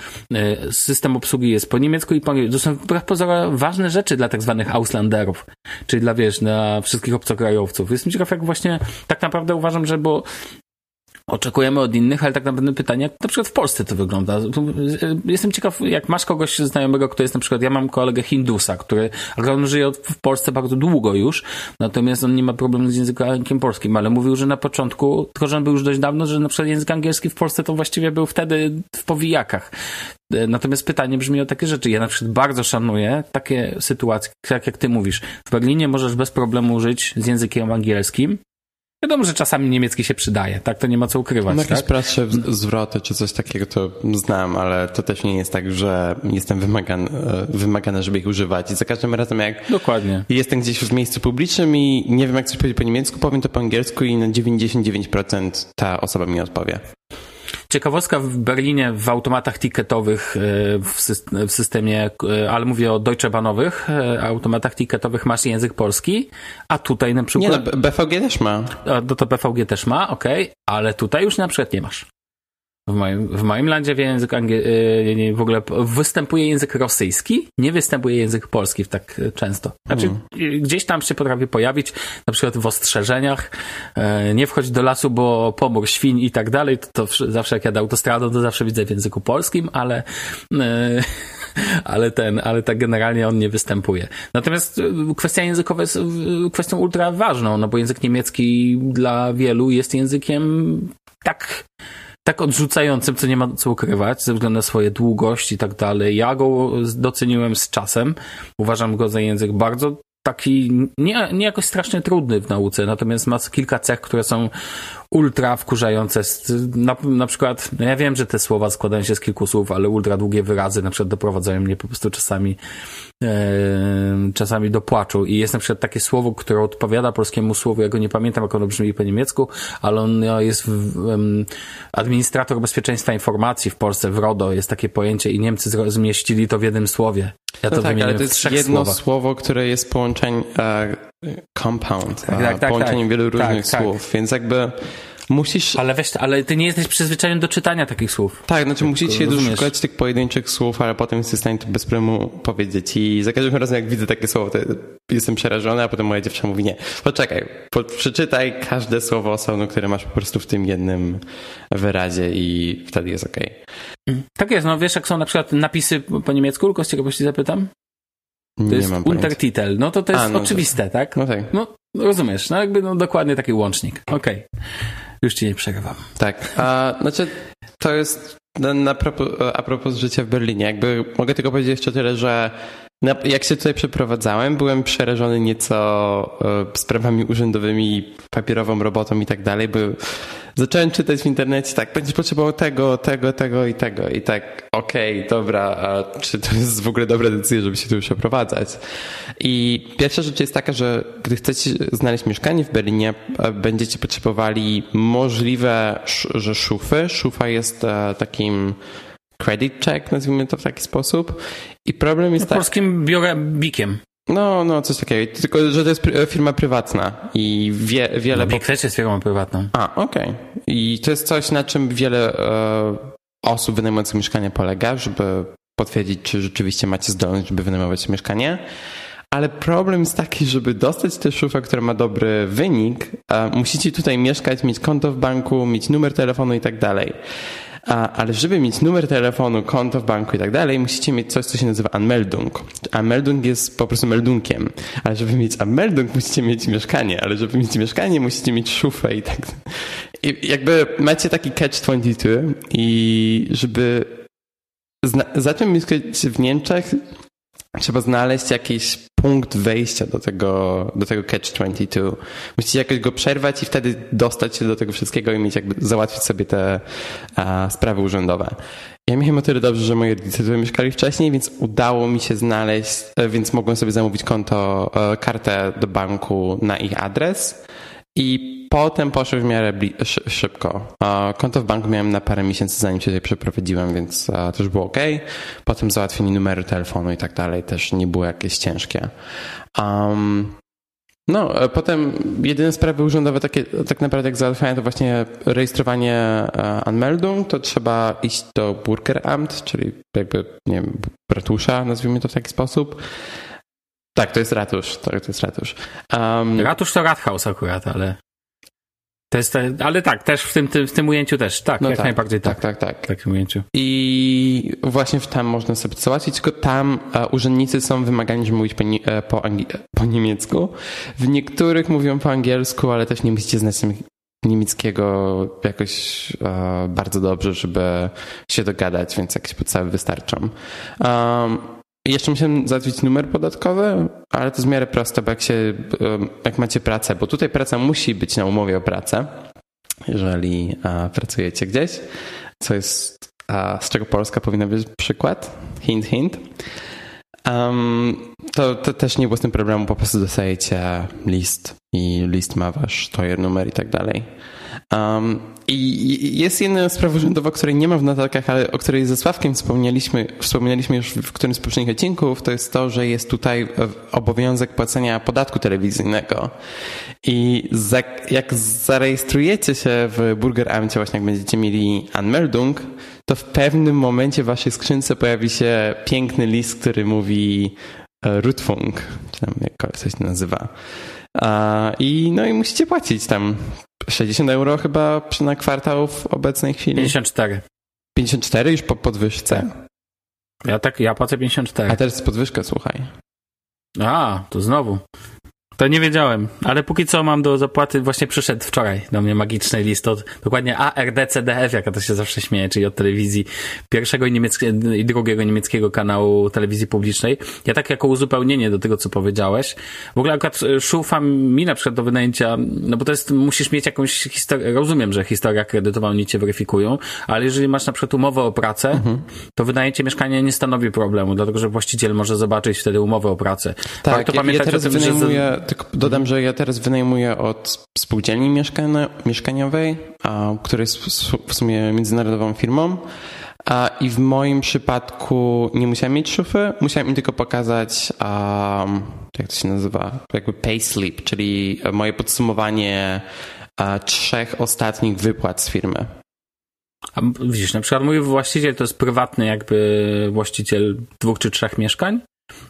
System obsługi jest po niemiecku i po angielsku. To są wbrew pozorom ważne rzeczy dla tak zwanych Auslanderów, czyli dla, wiesz, dla wszystkich obcokrajowców. Jestem ciekaw, jak właśnie tak naprawdę uważam, że bo oczekujemy od innych, ale tak naprawdę pytanie, jak na przykład w Polsce to wygląda. Jestem ciekaw, jak masz kogoś znajomego, kto jest na przykład, ja mam kolegę Hindusa, który on żyje w Polsce bardzo długo już, natomiast on nie ma problemu z językiem polskim, ale mówił, że na początku, tylko że on był już dość dawno, że na przykład język angielski w Polsce to właściwie był wtedy w powijakach. Natomiast pytanie brzmi o takie rzeczy. Ja na przykład bardzo szanuję takie sytuacje, tak jak ty mówisz. W Berlinie możesz bez problemu żyć z językiem angielskim, Wiadomo, że czasami niemiecki się przydaje, tak? To nie ma co ukrywać. No jakieś tak? prostsze zwroty czy coś takiego to znam, ale to też nie jest tak, że jestem wymagany, e, wymagany żeby ich używać. I za każdym razem jak Dokładnie. jestem gdzieś w miejscu publicznym i nie wiem jak coś powiedzieć po niemiecku, powiem to po angielsku i na 99% ta osoba mi odpowie. Ciekawostka w Berlinie w automatach ticketowych e, w systemie, e, ale mówię o Deutsche Bahnowych e, automatach ticketowych masz język polski, a tutaj na przykład... Nie, no, BVG też ma. No to BVG też ma, okej, okay, ale tutaj już na przykład nie masz. W moim, w moim landzie język angiel, w ogóle występuje język rosyjski, nie występuje język polski tak często. Znaczy, hmm. gdzieś tam się potrafi pojawić, na przykład w ostrzeżeniach, nie wchodź do lasu, bo pomór świń i tak dalej, to, to zawsze jak jadę autostradą, to zawsze widzę w języku polskim, ale ale ten, ale tak generalnie on nie występuje. Natomiast kwestia językowa jest kwestią ultra ważną, no bo język niemiecki dla wielu jest językiem tak tak odrzucającym, co nie ma co ukrywać, ze względu na swoje długość i tak dalej. Ja go doceniłem z czasem. Uważam go za język bardzo taki, nie, nie jakoś strasznie trudny w nauce, natomiast ma kilka cech, które są ultra wkurzające. Na, na przykład, no ja wiem, że te słowa składają się z kilku słów, ale ultra długie wyrazy na przykład doprowadzają mnie po prostu czasami e, czasami do płaczu. I jest na przykład takie słowo, które odpowiada polskiemu słowu, ja go nie pamiętam, jak ono brzmi po niemiecku, ale on no, jest w, um, administrator bezpieczeństwa informacji w Polsce, w RODO, jest takie pojęcie i Niemcy zmieścili to w jednym słowie. Ja to no tak, ale to jest jedno słowach. słowo, które jest połączeniem e, compound, tak, tak, tak, połączeniem tak. wielu różnych tak, słów, więc jakby musisz... Ale weź, ale ty nie jesteś przyzwyczajony do czytania takich słów. Tak, znaczy musisz się szukać tych pojedynczych słów, ale potem jesteś w stanie to bez problemu powiedzieć i za każdym razem jak widzę takie słowo, to jestem przerażony, a potem moja dziewczyna mówi nie, poczekaj, po, przeczytaj każde słowo osobno, które masz po prostu w tym jednym wyrazie i wtedy jest okej. Okay. Tak jest, no wiesz jak są na przykład napisy po niemiecku, tylko z ciekawości zapytam? To nie jest Untertitel. No to to jest A, no oczywiste, to... tak? No tak. No, rozumiesz, no jakby no, dokładnie taki łącznik. Okej. Okay. Już ci nie przerywam. Tak. A, znaczy, to jest na, na propos, a propos życia w Berlinie. Jakby mogę tylko powiedzieć jeszcze tyle, że na, jak się tutaj przeprowadzałem, byłem przerażony nieco e, sprawami urzędowymi, papierową robotą i tak dalej, bo zacząłem czytać w internecie, tak, będziesz potrzebował tego, tego, tego i tego. I tak, okej, okay, dobra, a czy to jest w ogóle dobra decyzja, żeby się tu przeprowadzać? I pierwsza rzecz jest taka, że gdy chcecie znaleźć mieszkanie w Berlinie, będziecie potrzebowali możliwe, że szufy. Szufa jest e, takim credit check, nazwijmy to w taki sposób. I problem jest no, polskim biurem bikiem. No, no, coś takiego. Tylko, że to jest firma prywatna i wie, wiele... No, Big jest firmą prywatną. A, okej. Okay. I to jest coś, na czym wiele e, osób wynajmujących mieszkanie polega, żeby potwierdzić, czy rzeczywiście macie zdolność, żeby wynajmować mieszkanie. Ale problem jest taki, żeby dostać tę szufę, która ma dobry wynik, musicie tutaj mieszkać, mieć konto w banku, mieć numer telefonu i tak dalej. Ale żeby mieć numer telefonu, konto w banku i tak dalej, musicie mieć coś, co się nazywa Anmeldung. Anmeldung jest po prostu meldunkiem. Ale żeby mieć Anmeldung, musicie mieć mieszkanie. Ale żeby mieć mieszkanie, musicie mieć szufę i tak. I jakby macie taki catch-22 i żeby zacząć mieszkać w Niemczech, trzeba znaleźć jakiś punkt wejścia do tego, do tego Catch-22. Musicie jakoś go przerwać i wtedy dostać się do tego wszystkiego i mieć jakby załatwić sobie te a, sprawy urzędowe. Ja miałem o tyle dobrze, że moi rodzice tutaj mieszkali wcześniej, więc udało mi się znaleźć, e, więc mogłem sobie zamówić konto, e, kartę do banku na ich adres i potem poszły w miarę szybko. Konto w banku miałem na parę miesięcy, zanim się tutaj przeprowadziłem, więc to już było ok. Potem załatwienie numeru telefonu i tak dalej też nie było jakieś ciężkie. Um, no, e, potem jedyne sprawy urzędowe takie, tak naprawdę jak załatwiają to właśnie rejestrowanie e, Anmeldung, to trzeba iść do Burgeramt, czyli jakby, nie wiem, ratusza, nazwijmy to w taki sposób. Tak, to jest ratusz, to, to jest ratusz. Um, ratusz to Rathaus akurat, ale... To jest, ale tak, też w tym, tym, w tym ujęciu też, tak, no jak tak, najbardziej tak. Tak, tak, tak. W takim ujęciu. I właśnie tam można sobie to załatwić, tylko tam uh, urzędnicy są wymagani, żeby mówić po, e, po, po, niemiecku. W niektórych mówią po angielsku, ale też nie musicie znać niemieckiego jakoś uh, bardzo dobrze, żeby się dogadać, więc jakieś podstawy wystarczą. Um, jeszcze musiałem załatwić numer podatkowy, ale to jest miarę proste, bo jak, się, jak macie pracę, bo tutaj praca musi być na umowie o pracę, jeżeli pracujecie gdzieś, co jest, z czego Polska powinna być przykład, hint, hint. Um, to, to też nie było z tym problemu, po prostu dostajecie list i list ma wasz tojer numer i tak dalej. Um, I jest jedna sprawa urzędowa, której nie ma w notatkach, ale o której ze Sławkiem wspomnieliśmy, wspomnieliśmy już w którymś z poprzednich odcinków, to jest to, że jest tutaj obowiązek płacenia podatku telewizyjnego. I za, jak zarejestrujecie się w Burgeramcie, właśnie jak będziecie mieli Anmeldung, to w pewnym momencie w waszej skrzynce pojawi się piękny list, który mówi e, Rutfunk, czy tam jak coś nazywa. I no i musicie płacić tam 60 euro chyba na kwartał w obecnej chwili. 54. 54 już po podwyżce? Ja tak, ja płacę 54. A teraz podwyżka, słuchaj. A, to znowu. To nie wiedziałem, ale póki co mam do zapłaty, właśnie przyszedł wczoraj do mnie magiczny list od dokładnie ARDCDF, jaka to się zawsze śmieje, czyli od telewizji pierwszego i, niemieckiego, i drugiego niemieckiego kanału telewizji publicznej. Ja tak jako uzupełnienie do tego, co powiedziałeś, w ogóle akurat e, szufa mi na przykład do wynajęcia, no bo to jest, musisz mieć jakąś historię, rozumiem, że historia kredytowa oni cię weryfikują, ale jeżeli masz na przykład umowę o pracę, mhm. to wynajęcie mieszkania nie stanowi problemu, dlatego że właściciel może zobaczyć wtedy umowę o pracę. Tak, Warto ja, pamiętać ja teraz o tym, wynajmuję... że tylko dodam, że ja teraz wynajmuję od spółdzielni mieszkaniowej, która jest w sumie międzynarodową firmą. I w moim przypadku nie musiałem mieć szufy, musiałem im tylko pokazać, jak to się nazywa, jakby payslip, czyli moje podsumowanie trzech ostatnich wypłat z firmy. A widzisz, na przykład mój właściciel to jest prywatny jakby właściciel dwóch czy trzech mieszkań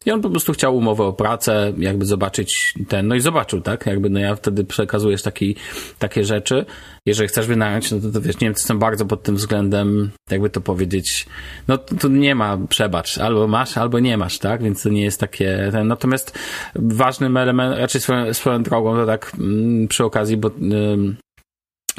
i on po prostu chciał umowę o pracę, jakby zobaczyć ten, no i zobaczył, tak? Jakby, no ja wtedy przekazujesz taki, takie rzeczy. Jeżeli chcesz wynająć, no to, to wiesz, Niemcy są bardzo pod tym względem, jakby to powiedzieć, no tu nie ma przebacz, albo masz, albo nie masz, tak? Więc to nie jest takie, ten, natomiast ważnym elementem, raczej swoją, swoją drogą, to tak mm, przy okazji, bo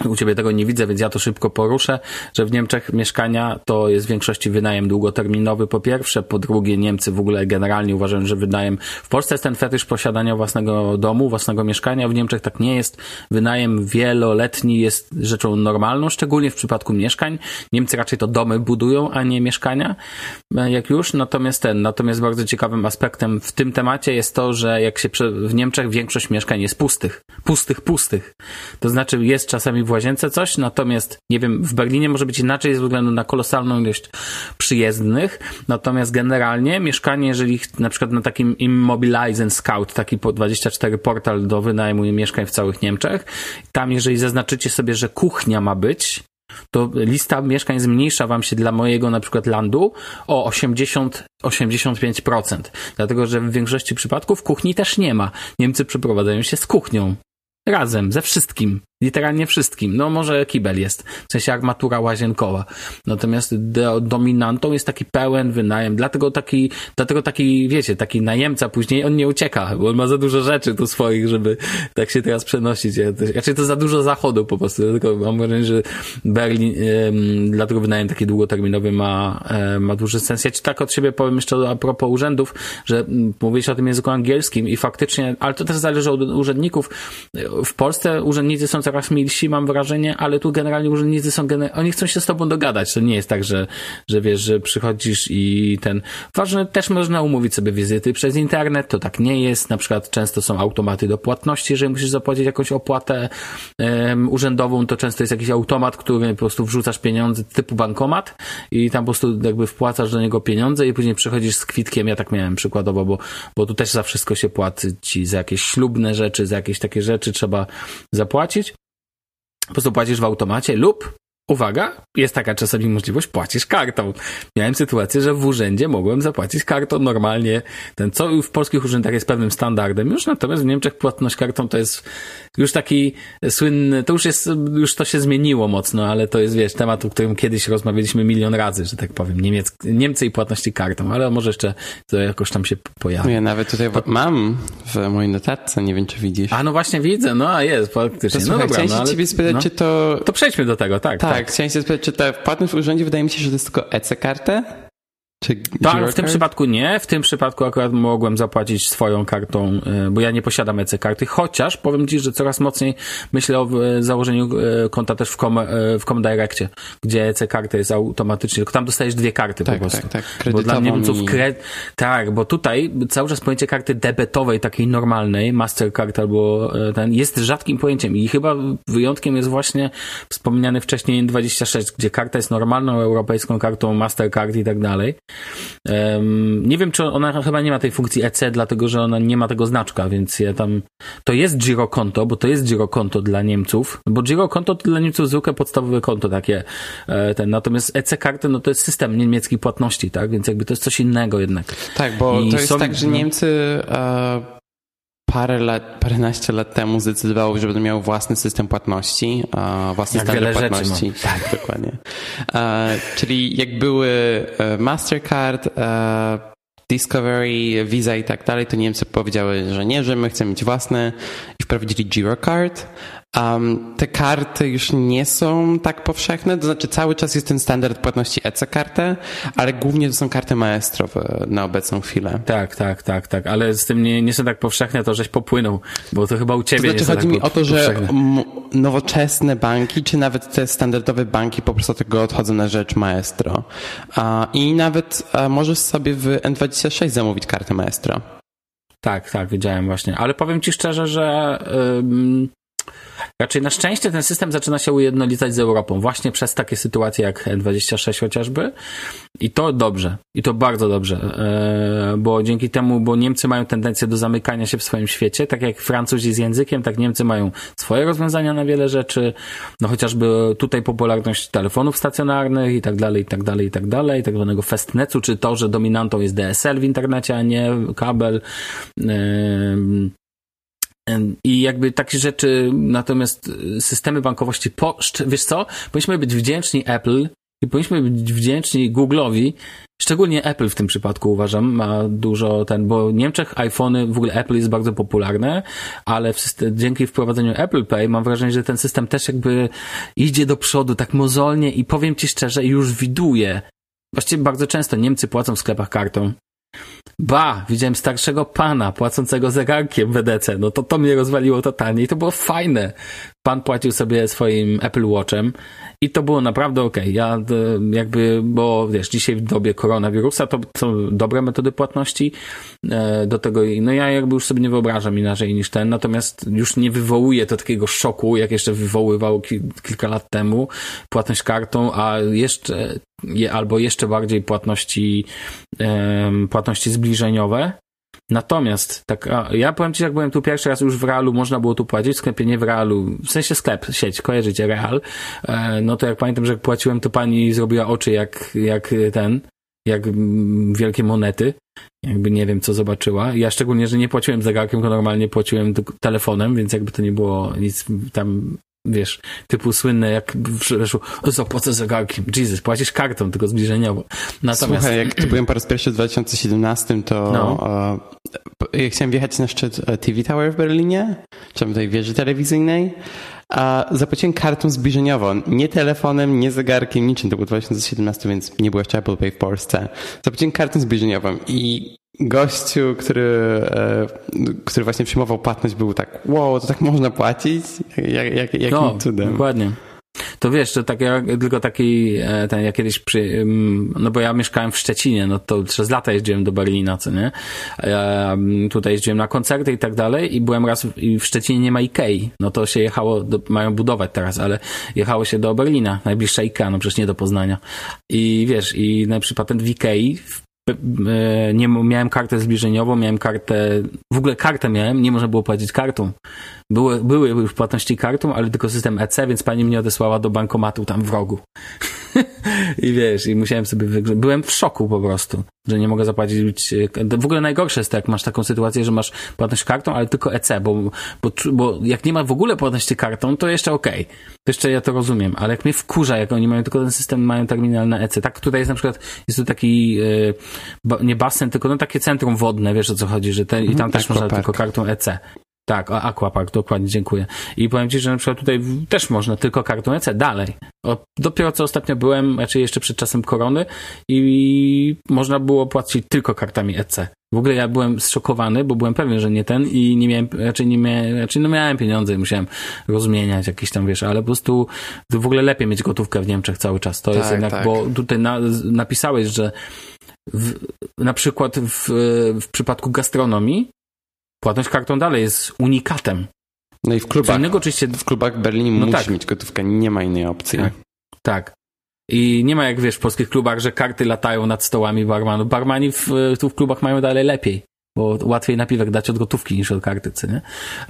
u ciebie tego nie widzę, więc ja to szybko poruszę, że w Niemczech mieszkania to jest w większości wynajem długoterminowy po pierwsze, po drugie Niemcy w ogóle generalnie uważają, że wynajem, w Polsce jest ten fetysz posiadania własnego domu, własnego mieszkania, w Niemczech tak nie jest. Wynajem wieloletni jest rzeczą normalną, szczególnie w przypadku mieszkań. Niemcy raczej to domy budują, a nie mieszkania, e, jak już. Natomiast ten, natomiast bardzo ciekawym aspektem w tym temacie jest to, że jak się w Niemczech większość mieszkań jest pustych. Pustych, pustych. To znaczy jest czasami w łazience coś, natomiast nie wiem, w Berlinie może być inaczej ze względu na kolosalną ilość przyjezdnych, natomiast generalnie mieszkanie, jeżeli na przykład na takim Immobilize Scout, taki po 24 portal do wynajmu mieszkań w całych Niemczech, tam jeżeli zaznaczycie sobie, że kuchnia ma być, to lista mieszkań zmniejsza wam się dla mojego na przykład landu o 80-85%. Dlatego, że w większości przypadków kuchni też nie ma. Niemcy przeprowadzają się z kuchnią. Razem, ze wszystkim. Literalnie wszystkim. No może kibel jest, w sensie armatura łazienkowa. Natomiast do, dominantą jest taki pełen wynajem. Dlatego taki, dlatego taki, wiecie, taki najemca później, on nie ucieka, bo on ma za dużo rzeczy tu swoich, żeby tak się teraz przenosić. Raczej to za dużo zachodu po prostu. Dlatego mam wrażenie, że Berlin, ym, dlatego wynajem taki długoterminowy ma, y, ma duży sens. Ja ci tak od siebie powiem jeszcze a propos urzędów, że mm, mówisz o tym języku angielskim i faktycznie, ale to też zależy od urzędników. W Polsce urzędnicy są coraz milsi, mam wrażenie, ale tu generalnie urzędnicy są, gener... oni chcą się z tobą dogadać. To nie jest tak, że, że wiesz, że przychodzisz i ten. Ważne, też można umówić sobie wizyty przez internet, to tak nie jest. Na przykład często są automaty do płatności, jeżeli musisz zapłacić jakąś opłatę um, urzędową, to często jest jakiś automat, który po prostu wrzucasz pieniądze typu bankomat i tam po prostu jakby wpłacasz do niego pieniądze i później przychodzisz z kwitkiem. Ja tak miałem przykładowo, bo, bo tu też za wszystko się płaci, za jakieś ślubne rzeczy, za jakieś takie rzeczy trzeba zapłacić. Po prostu płacisz w automacie lub Uwaga, jest taka czasami możliwość, płacisz kartą. Miałem sytuację, że w urzędzie mogłem zapłacić kartą normalnie. Ten, co w polskich urzędach jest pewnym standardem już, natomiast w Niemczech płatność kartą to jest już taki słynny, to już jest, już to się zmieniło mocno, ale to jest, wiesz, temat, o którym kiedyś rozmawialiśmy milion razy, że tak powiem, Niemiec, Niemcy i płatności kartą, ale może jeszcze to jakoś tam się pojawi. Ja nawet tutaj to... mam w mojej notatce, nie wiem, czy widzisz. A no właśnie widzę, no a jest, faktycznie. To no słuchaj, dobra, no, ale... ciebie spytać, no, to... To przejdźmy do tego, tak. Tak, tak. chciałem się spytać, czy ta płatność w urzędzie wydaje mi się, że to jest tylko EC-kartę? Czy tak, w tym przypadku nie. W tym przypadku akurat mogłem zapłacić swoją kartą, e, bo ja nie posiadam EC-karty, chociaż powiem Ci, że coraz mocniej myślę o e, założeniu e, konta też w, com, w Comdirectie, gdzie EC-karta jest automatycznie, tylko tam dostajesz dwie karty tak, po prostu. Tak, tak, bo dla Niemców kre... Tak, bo tutaj cały czas pojęcie karty debetowej, takiej normalnej, Mastercard albo ten, jest rzadkim pojęciem i chyba wyjątkiem jest właśnie wspomniany wcześniej N26, gdzie karta jest normalną europejską kartą Mastercard i tak dalej. Nie wiem, czy ona chyba nie ma tej funkcji EC, dlatego że ona nie ma tego znaczka, więc ja tam. To jest girokonto, bo to jest girokonto dla Niemców, bo girokonto to dla Niemców zwykłe podstawowe konto takie. E, ten, natomiast EC-karty, no to jest system niemiecki płatności, tak? Więc jakby to jest coś innego jednak. Tak, bo I to jest są, tak, że Niemcy. E parę lat, paręnaście lat temu zdecydowało, że będą miały własny system płatności, własny jak standard płatności. Tak, dokładnie. czyli jak były e, Mastercard, e, Discovery, Visa i tak dalej, to Niemcy powiedziały, że nie, że my chcemy mieć własne i wprowadzili Girocard, Um, te karty już nie są tak powszechne, to znaczy cały czas jest ten standard płatności EC-kartę, ale głównie to są karty Maestro na obecną chwilę. Tak, tak, tak, tak, ale z tym nie, nie są tak powszechne, to żeś popłynął, bo to chyba u ciebie to znaczy, nie chodzi tak mi o to, że nowoczesne banki, czy nawet te standardowe banki po prostu tego odchodzą na rzecz Maestro. I nawet możesz sobie w N26 zamówić kartę Maestro. Tak, tak, wiedziałem właśnie. Ale powiem ci szczerze, że Raczej na szczęście ten system zaczyna się ujednolicać z Europą, właśnie przez takie sytuacje jak N26 chociażby. I to dobrze, i to bardzo dobrze, e, bo dzięki temu, bo Niemcy mają tendencję do zamykania się w swoim świecie, tak jak Francuzi z językiem, tak Niemcy mają swoje rozwiązania na wiele rzeczy, no chociażby tutaj popularność telefonów stacjonarnych i tak dalej, i tak dalej, i tak dalej, tak zwanego festnetu, czy to, że dominantą jest DSL w internecie, a nie kabel. I jakby takie rzeczy, natomiast systemy bankowości, po, wiesz co, powinniśmy być wdzięczni Apple I powinniśmy być wdzięczni Google'owi, szczególnie Apple w tym przypadku uważam, ma dużo ten, bo w Niemczech iPhony, w ogóle Apple jest bardzo popularne, ale w system, dzięki wprowadzeniu Apple Pay mam wrażenie, że ten system też jakby idzie do przodu tak mozolnie i powiem ci szczerze, już widuje. Właściwie bardzo często Niemcy płacą w sklepach kartą. Ba, widziałem starszego pana płacącego zegarkiem w EDC. No to to mnie rozwaliło totalnie i to było fajne. Pan płacił sobie swoim Apple Watchem i to było naprawdę ok. Ja e, jakby, bo wiesz, dzisiaj w dobie koronawirusa to są dobre metody płatności. E, do tego, no ja jakby już sobie nie wyobrażam inaczej niż ten, natomiast już nie wywołuje to takiego szoku, jak jeszcze wywoływało kilka lat temu płatność kartą, a jeszcze, albo jeszcze bardziej płatności, płatności zbliżeniowe. Natomiast, tak, a, ja powiem Ci, jak byłem tu pierwszy raz już w Realu, można było tu płacić, w sklepie nie w Realu, w sensie sklep, sieć, kojarzycie Real, e, no to jak pamiętam, że jak płaciłem, to pani zrobiła oczy jak, jak ten, jak wielkie monety, jakby nie wiem, co zobaczyła. Ja szczególnie, że nie płaciłem zegarkiem, tylko normalnie płaciłem telefonem, więc jakby to nie było nic tam wiesz, typu słynne, jak weszło, zapłacę zegarkiem. Jesus, płacisz kartą, tylko zbliżeniowo. Natomiast... Słuchaj, jak tu byłem po raz pierwszy w 2017, to no. uh, ja chciałem wjechać na szczyt e, TV Tower w Berlinie, czy tej wieży telewizyjnej, a zapłaciłem kartą zbliżeniową, nie telefonem, nie zegarkiem, niczym. To był 2017, więc nie było jeszcze Apple Pay w Polsce. Zapłaciłem kartą zbliżeniową i gościu, który, e, który właśnie przyjmował płatność, był tak, wow, to tak można płacić? Jak, jak, jakim no, cudem? Dokładnie. To wiesz, to tak jak, tylko taki, e, ten, ja kiedyś przy, no bo ja mieszkałem w Szczecinie, no to przez lata jeździłem do Berlina, co nie? Ja tutaj jeździłem na koncerty i tak dalej i byłem raz, i w Szczecinie nie ma Ikei, no to się jechało, do, mają budować teraz, ale jechało się do Berlina, najbliższa Ikea, no przecież nie do Poznania. I wiesz, i najlepszy patent w Ikei, nie miałem kartę zbliżeniową, miałem kartę, w ogóle kartę miałem, nie można było płacić kartą. Były, były już płatności kartą, ale tylko system EC, więc pani mnie odesłała do bankomatu tam w rogu. I wiesz, i musiałem sobie wygrać. Byłem w szoku po prostu, że nie mogę zapłacić. E, w ogóle najgorsze jest to, jak masz taką sytuację, że masz płatność kartą, ale tylko EC, bo, bo, bo jak nie ma w ogóle płatności kartą, to jeszcze okej. Okay. To jeszcze ja to rozumiem, ale jak mnie wkurza, jak oni mają tylko ten system, mają terminal na EC. Tak, tutaj jest na przykład, jest tu taki, e, nie basen, tylko no takie centrum wodne, wiesz o co chodzi, że ten, i tam mhm, też można tylko kartą EC. Tak, Aquapark, dokładnie, dziękuję. I powiem Ci, że na przykład tutaj też można tylko kartą EC, dalej. O, dopiero co ostatnio byłem, raczej jeszcze przed czasem korony i można było płacić tylko kartami EC. W ogóle ja byłem zszokowany, bo byłem pewien, że nie ten i nie miałem, raczej nie miałem, raczej no miałem pieniądze i musiałem rozmieniać jakieś tam, wiesz, ale po prostu w ogóle lepiej mieć gotówkę w Niemczech cały czas. To tak, jest jednak, tak. bo tutaj na, napisałeś, że w, na przykład w, w przypadku gastronomii płatność kartą dalej jest unikatem. No i w klubach, innego, oczywiście... w klubach Berlinie no musisz tak. mieć gotówkę, nie ma innej opcji. Tak. tak. I nie ma jak wiesz w polskich klubach, że karty latają nad stołami barmanów. Barmani w, tu w klubach mają dalej lepiej bo łatwiej napiwek dać od gotówki niż od kartycy, nie?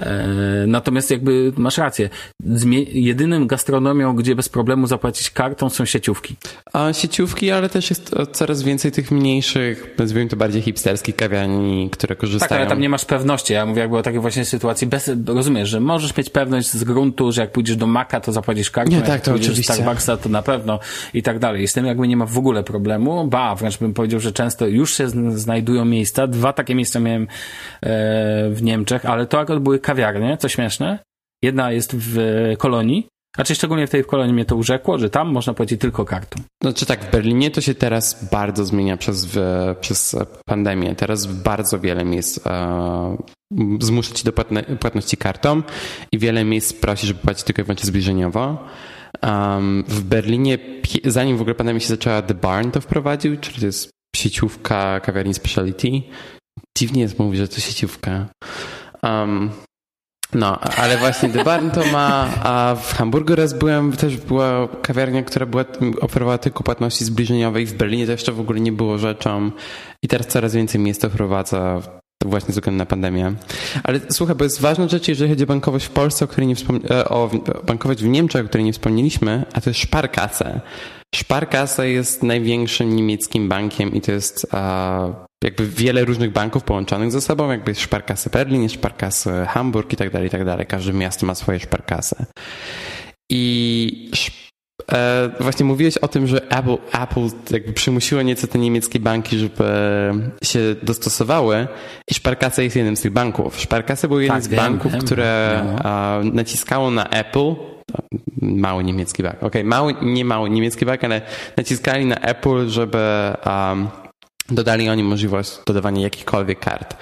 E, natomiast jakby masz rację. Zmie jedynym gastronomią, gdzie bez problemu zapłacić kartą są sieciówki. A sieciówki, ale też jest coraz więcej tych mniejszych, nazwijmy to bardziej hipsterskich kawiarni, które korzystają. Tak, ale tam nie masz pewności. Ja mówię jakby o takiej właśnie sytuacji. Bez, rozumiesz, że możesz mieć pewność z gruntu, że jak pójdziesz do Maka, to zapłacisz kartą. Nie, tak, to jak oczywiście. do Starbucksa, to na pewno i tak dalej. Z tym jakby nie ma w ogóle problemu. Ba, wręcz bym powiedział, że często już się znajdują miejsca. Dwa takie miejsca miejsca miałem e, w Niemczech, ale to akurat były kawiarnie, co śmieszne. Jedna jest w Kolonii, znaczy szczególnie w tej kolonii mnie to urzekło, że tam można płacić tylko kartą. Znaczy tak, w Berlinie to się teraz bardzo zmienia przez, w, przez pandemię. Teraz bardzo wiele miejsc e, zmusza ci do płatne, płatności kartą i wiele miejsc prosi, żeby płacić tylko i wyłącznie zbliżeniowo. Um, w Berlinie, zanim w ogóle pandemia się zaczęła, The Barn to wprowadził, czyli to jest sieciówka kawiarni speciality, Dziwnie jest mówić, że to sieciówka. Um, no, ale właśnie The Barn to ma, a w Hamburgu raz byłem, też była kawiarnia, która była, oferowała tylko płatności zbliżeniowe i w Berlinie to jeszcze w ogóle nie było rzeczą i teraz coraz więcej miejsc wprowadza właśnie ze względu na pandemię. Ale słuchaj, bo jest ważna rzecz, jeżeli chodzi o bankowość w Polsce, o której nie wspomni- e, o bankowość w Niemczech, o której nie wspomnieliśmy, a to jest Sparkasse. Sparkasse jest największym niemieckim bankiem i to jest jakby wiele różnych banków połączonych ze sobą, jakby jest Sparkasse Berlin, jest Sparkasse Hamburg i tak dalej, i tak dalej. Każde miasto ma swoje Sparkasse. I e, właśnie mówiłeś o tym, że Apple, Apple jakby przymusiło nieco te niemieckie banki, żeby się dostosowały i Sparkasse jest jednym z tych banków. Sparkasse był jednym Tak, z wiem, banków, wiem. które a, naciskało na Apple, mały niemiecki bank, okej, mały, nie mały niemiecki bank, ale naciskali na Apple, żeby um, dodali oni możliwość dodawania jakichkolwiek kart.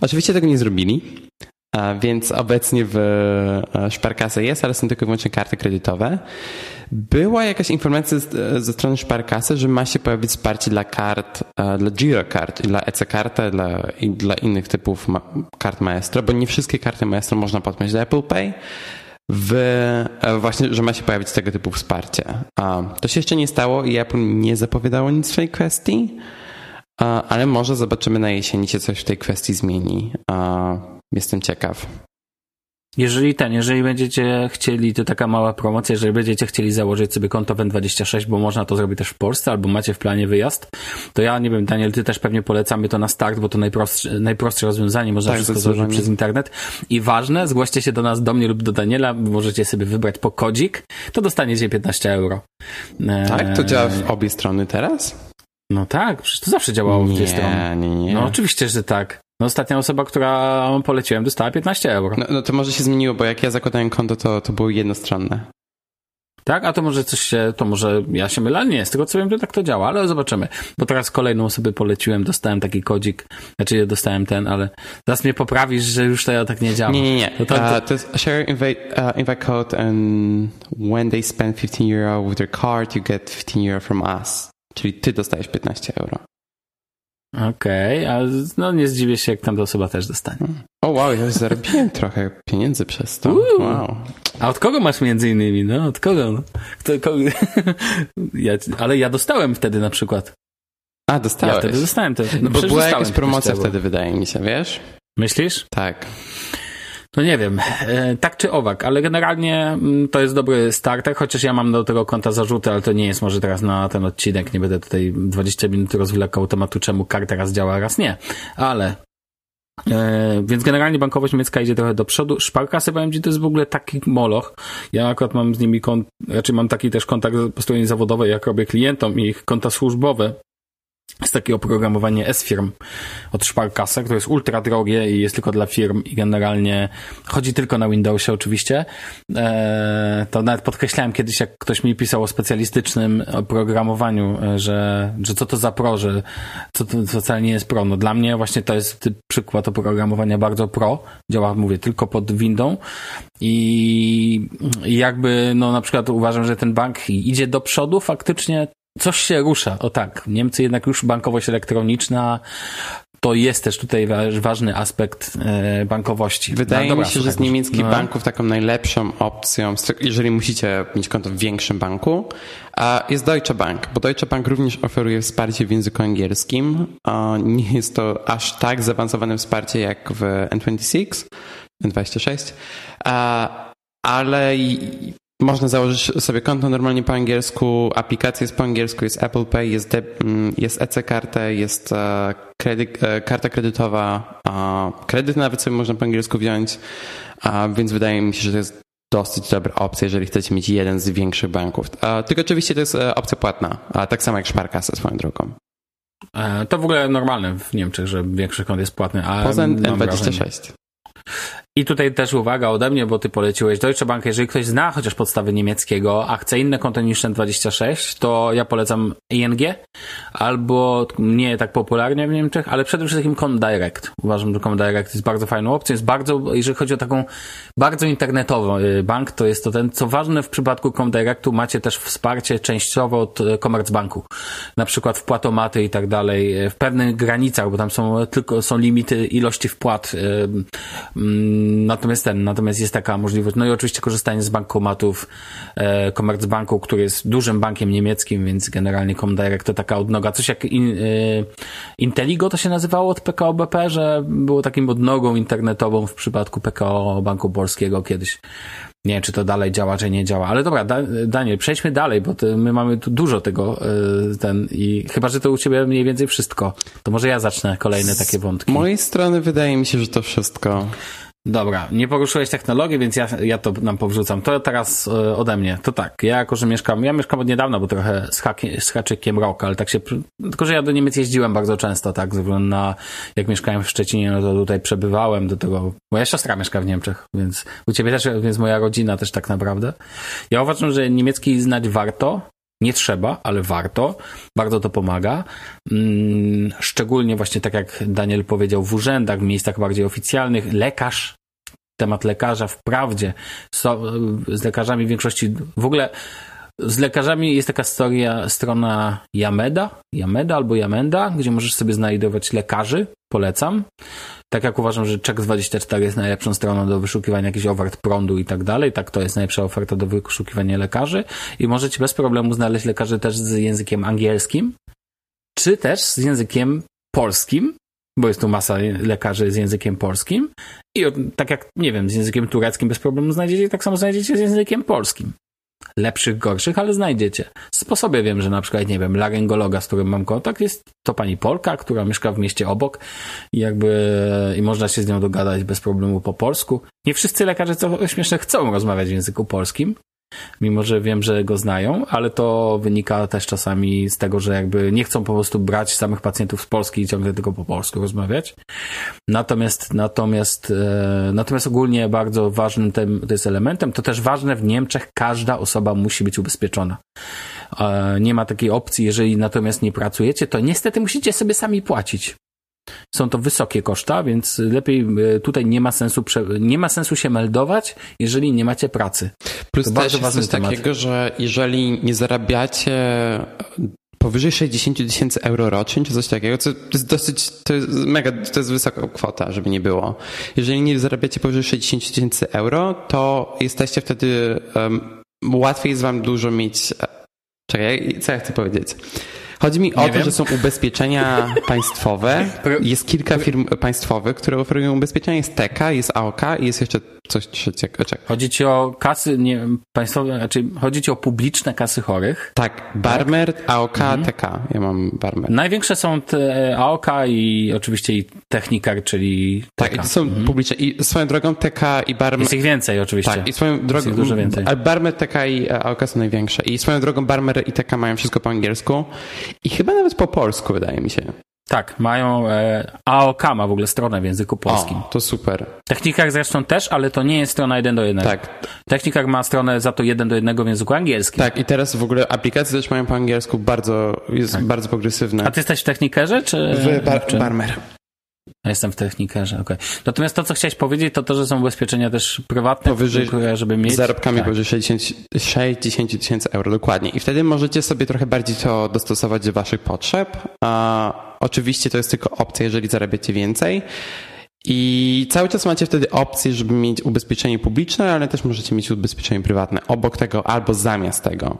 Oczywiście tego nie zrobili, a, więc obecnie w e, Sparkasse jest, ale są tylko i wyłącznie karty kredytowe. Była jakaś informacja z, ze strony Sparkasse, że ma się pojawić wsparcie dla kart, e, dla Girocard, dla EC-Karty dla, i dla innych typów kart Maestro, bo nie wszystkie karty Maestro można podpiąć do Apple Pay. W, e, właśnie, że ma się pojawić tego typu wsparcie. To się jeszcze nie stało i Apple nie zapowiadało nic w tej kwestii, ale może zobaczymy na jesieni się coś w tej kwestii zmieni. Jestem ciekaw. Jeżeli ten, jeżeli będziecie chcieli, to taka mała promocja, jeżeli będziecie chcieli założyć sobie konto WEN26, bo można to zrobić też w Polsce, albo macie w planie wyjazd, to ja nie wiem, Daniel, ty też pewnie polecamy to na start, bo to najprostsze, najprostsze rozwiązanie, można Tak, wszystko założyć przez internet. I ważne, zgłoście się do nas, do mnie lub do Daniela, możecie sobie wybrać po kodzik, to dostaniecie 15 euro. Tak? To Eee, działa w obie strony teraz? No tak, przecież to zawsze działało w dwie strony. Nie, nie, nie. No oczywiście, że tak. No ostatnia osoba, która poleciłem, dostała 15 euro. No, no to może się zmieniło, bo jak ja zakładałem konto, to, to było jednostronne. Tak? A to może coś się, to może ja się mylę, nie, z tego co wiem, to tak to działa, ale zobaczymy. Bo teraz kolejną osobę poleciłem, dostałem taki kodzik, znaczy ja dostałem ten, ale zaraz mnie poprawisz, że już to ja tak nie działa. Nie, nie, nie. To, to, Uh, to, to jest share invite, uh, invite code and when they spend 15 euro with their card, you get 15 euro from us. Czyli ty dostajesz 15 euro. Okej, a no nie zdziwię się, jak tam ta osoba też dostanie. O wow, ja już zarobiłem trochę pieniędzy przez to. Uuu. Wow. A od kogo masz między innymi? No, od kogo? No? Kto, kogo? ja, ale ja dostałem wtedy na przykład. A, dostałeś. Ja wtedy dostałem te, no, Bo była jakaś promocja 15 euro. wtedy, wydaje mi się, wiesz? Myślisz? Tak. No nie wiem, e, tak czy owak, ale generalnie mm, to jest dobry starter, chociaż ja mam do tego konta zarzuty, ale to nie jest może teraz na ten odcinek, nie będę tutaj 20 minut rozwlekał tematu, czemu karta raz działa, raz nie, ale E, więc generalnie bankowość niemiecka idzie trochę do przodu. Powiem Ci, to jest w ogóle taki moloch. Ja akurat mam z nimi kont, raczej mam taki też kontakt po stronie zawodowej, jak robię klientom ich konta służbowe. Jest takie oprogramowanie S-firm od Sparkasse, które jest ultra drogie i jest tylko dla firm i generalnie chodzi tylko na Windowsie oczywiście. Eee, to nawet podkreślałem kiedyś, jak ktoś mi pisał o specjalistycznym oprogramowaniu, e, że, że co to za pro, że co to co wcale nie jest pro. No dla mnie właśnie to jest przykład oprogramowania bardzo pro. Działa, mówię, tylko pod windą i, i jakby, no na przykład uważam, że ten bank idzie do przodu faktycznie coś się rusza. O tak, Niemcy jednak już bankowość elektroniczna to jest też tutaj wa- ważny aspekt e, bankowości. Wydaje No, dobra, mi się, że z niemieckich no. banków taką najlepszą opcją, jeżeli musicie mieć konto w większym banku, jest Deutsche Bank, bo Deutsche Bank również oferuje wsparcie w języku angielskim. Nie jest to aż tak zaawansowane wsparcie jak w N26, N26, a- ale można założyć sobie konto normalnie po angielsku, aplikacja jest po angielsku, jest Apple Pay, jest, de- mm, jest EC-karta, jest e, kredyt, e, karta kredytowa, kredyt nawet sobie można po angielsku wziąć, więc wydaje mi się, że to jest dosyć dobra opcja, jeżeli chcecie mieć jeden z większych banków. A, tylko oczywiście to jest e, opcja płatna, tak samo jak Sparkasse swoją drogą. E, To w ogóle normalne w Niemczech, że większy kont jest płatny. A Poza mam wrażenie- N26. I tutaj też uwaga ode mnie, bo ty poleciłeś Deutsche Bank. Jeżeli ktoś zna chociaż podstawy niemieckiego, a chce inne konto niż ten 26, to ja polecam ING albo nie tak popularnie w Niemczech, ale przede wszystkim Comdirect. Uważam, że Comdirect jest bardzo fajną opcją. Jest bardzo, jeżeli chodzi o taką bardzo internetową y, bank, to jest to ten, co ważne w przypadku Comdirectu, macie też wsparcie częściowo od y, Commerzbanku. Na przykład wpłatomaty i tak dalej, y, w pewnych granicach, bo tam są tylko, są limity ilości wpłat. y, mm, Natomiast ten, natomiast jest taka możliwość. No i oczywiście korzystanie z bankomatów e, Commerzbanku, który jest dużym bankiem niemieckim, więc generalnie Comdirect to taka odnoga. Coś jak in, e, Inteligo to się nazywało od PKO BP, że było takim odnogą internetową w przypadku PKO Banku Polskiego kiedyś. Nie wiem, czy to dalej działa, czy nie działa. Ale dobra, da, Daniel, przejdźmy dalej, bo ty, my mamy tu dużo tego, e, ten, i chyba, że to u ciebie mniej więcej wszystko. To może ja zacznę kolejne takie Z wątki. mojej strony wydaje mi się, że to wszystko. Dobra, nie poruszyłeś technologii, więc ja, ja to nam powrzucam. To teraz e, ode mnie. To tak, ja jako, że mieszkam, ja mieszkam od niedawna, bo trochę z, haki, z haczykiem rok, ale tak się, tylko że ja do Niemiec jeździłem bardzo często, tak, ze względu na, jak mieszkałem w Szczecinie, no to tutaj przebywałem do tego, moja siostra mieszka w Niemczech, więc u ciebie też, więc moja rodzina też tak naprawdę. Ja uważam, że niemiecki znać warto, nie trzeba, ale warto. Bardzo to pomaga. Mm, szczególnie właśnie tak jak Daniel powiedział, w urzędach, w miejscach bardziej oficjalnych. Lekarz, temat lekarza wprawdzie z lekarzami w większości w ogóle z lekarzami jest taka historia, strona Yameda, Yameda albo Yamenda, gdzie możesz sobie znajdować lekarzy, polecam. Tak jak uważam, że Check24 jest najlepszą stroną do wyszukiwania jakichś ofert prądu i tak dalej, tak to jest najlepsza oferta do wyszukiwania lekarzy. I możecie bez problemu znaleźć lekarzy też z językiem angielskim, czy też z językiem polskim, bo jest tu masa lekarzy z językiem polskim. I tak jak, nie wiem, z językiem tureckim bez problemu znajdziecie, tak samo znajdziecie z językiem polskim lepszych, gorszych, ale znajdziecie. Sposobie wiem, że na przykład, nie wiem, laryngologa, z którym mam kontakt, jest to pani Polka, która mieszka w mieście obok i jakby i można się z nią dogadać bez problemu po polsku. Nie wszyscy lekarze, co śmieszne, chcą rozmawiać w języku polskim, mimo że wiem, że go znają, ale to wynika też czasami z tego, że jakby nie chcą po prostu brać samych pacjentów z Polski i ciągle tylko po polsku rozmawiać. Natomiast, natomiast, e, natomiast ogólnie bardzo ważnym tym, to jest elementem, to też ważne w Niemczech każda osoba musi być ubezpieczona. E, nie ma takiej opcji, jeżeli natomiast nie pracujecie, to niestety musicie sobie sami płacić. Są to wysokie koszta, więc lepiej e, tutaj nie ma sensu, nie ma sensu się meldować, jeżeli nie macie pracy. Plus to też jest coś temat. takiego, że jeżeli nie zarabiacie powyżej 60 tysięcy euro rocznie, czy coś takiego, to jest dosyć, to jest mega, to jest wysoka kwota, żeby nie było. Jeżeli nie zarabiacie powyżej 60 tysięcy euro, to jesteście wtedy, um, łatwiej jest wam dużo mieć, e, czekaj, co ja chcę powiedzieć? Chodzi mi nie o wiem. to, że są ubezpieczenia państwowe. Jest kilka firm państwowych, które oferują ubezpieczenia. Jest TK, jest AOK i jest jeszcze coś trzeciego. Czek. Chodzi ci o kasy nie, państwowe, znaczy chodzi ci o publiczne kasy chorych? Tak, Barmer, tak? AOK, mhm. TK. Ja mam Barmer. Największe są te AOK i oczywiście i Technikar, czyli Tak, i to są mhm. publiczne. I swoją drogą TK i Barmer... Jest ich więcej oczywiście. Tak, i swoją drogą... dużo więcej. Ale Barmer, TK i AOK są największe. I swoją drogą Barmer i TK mają wszystko po angielsku i chyba nawet po polsku, wydaje mi się. Tak, mają e, AOK ma w ogóle stronę w języku polskim. O, to super. Technikar zresztą też, ale to nie jest strona 1 do 1. Tak. Technikar ma stronę za to 1 do 1 w języku angielskim. Tak, i teraz w ogóle aplikacje też mają po angielsku bardzo, jest tak. bardzo progresywne. A ty jesteś w Technikerze, czy? W bar czy? Barmer. Jestem w technikerze, okej. Okay. Natomiast to, co chciałeś powiedzieć, to to, że są ubezpieczenia też prywatne, powyżej, które, żeby mieć... zarobkami tak. powyżej 60 tysięcy euro, dokładnie. I wtedy możecie sobie trochę bardziej to dostosować do waszych potrzeb. A oczywiście to jest tylko opcja, jeżeli zarabiacie więcej. I cały czas macie wtedy opcję, żeby mieć ubezpieczenie publiczne, ale też możecie mieć ubezpieczenie prywatne obok tego albo zamiast tego.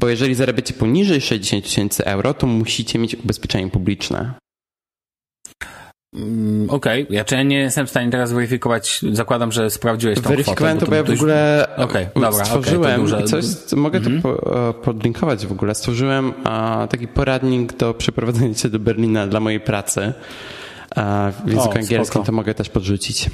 Bo jeżeli zarabiacie poniżej 60 tysięcy euro, to musicie mieć ubezpieczenie publiczne. Mm, okej, okay. ja, czy ja nie jestem w stanie teraz weryfikować, zakładam, że sprawdziłeś tą Weryfikowałem kwotę, to, bo ja w ogóle okay, dobra, stworzyłem, okay, coś, mogę mm -hmm. to mhm. po, podlinkować w ogóle, stworzyłem a, taki poradnik do przeprowadzenia się do Berlina dla mojej pracy a, w języku o, angielskim, spoko. to mogę też podrzucić.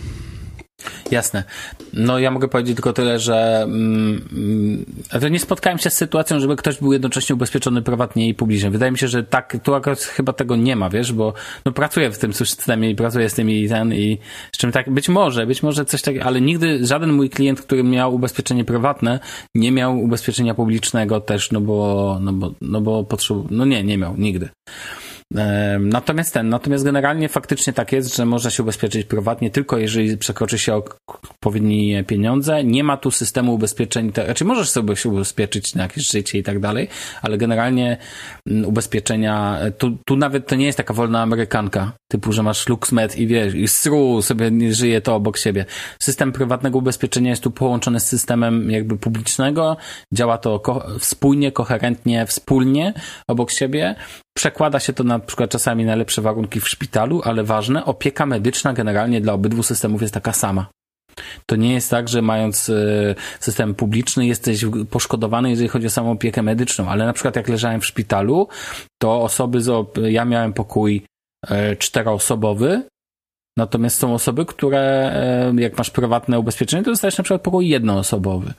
Jasne. No ja mogę powiedzieć tylko tyle, że mm, to nie spotkałem się z sytuacją, żeby ktoś był jednocześnie ubezpieczony prywatnie i publicznie. Wydaje mi się, że tak, tu akurat chyba tego nie ma, wiesz, bo no pracuję w tym systemie i pracuję z tymi i ten i z czym tak, być może, być może coś takiego, ale nigdy żaden mój klient, który miał ubezpieczenie prywatne, nie miał ubezpieczenia publicznego też, no bo, no bo, no bo potrzeb, no nie, nie miał, nigdy. Natomiast ten, natomiast generalnie faktycznie tak jest, że można się ubezpieczyć prywatnie tylko jeżeli przekroczy się odpowiednie pieniądze. Nie ma tu systemu ubezpieczeń, znaczy możesz sobie się ubezpieczyć na jakieś życie i tak dalej, ale generalnie mm, ubezpieczenia, tu, tu nawet to nie jest taka wolna amerykanka, typu, że masz LuxMed i wiesz, i stru sobie nie żyje to obok siebie. System prywatnego ubezpieczenia jest tu połączony z systemem jakby publicznego, działa to ko spójnie, koherentnie, wspólnie obok siebie. Przekłada się to na przykład czasami na lepsze warunki w szpitalu, ale ważne, opieka medyczna generalnie dla obydwu systemów jest taka sama. To nie jest tak, że mając e, system publiczny jesteś poszkodowany, jeżeli chodzi o samą opiekę medyczną, ale na przykład jak leżałem w szpitalu, to osoby z, ja miałem pokój e, czteroosobowy, Natomiast są osoby, które, e, jak masz prywatne ubezpieczenie, to dostajesz na przykład pokój jednoosobowy.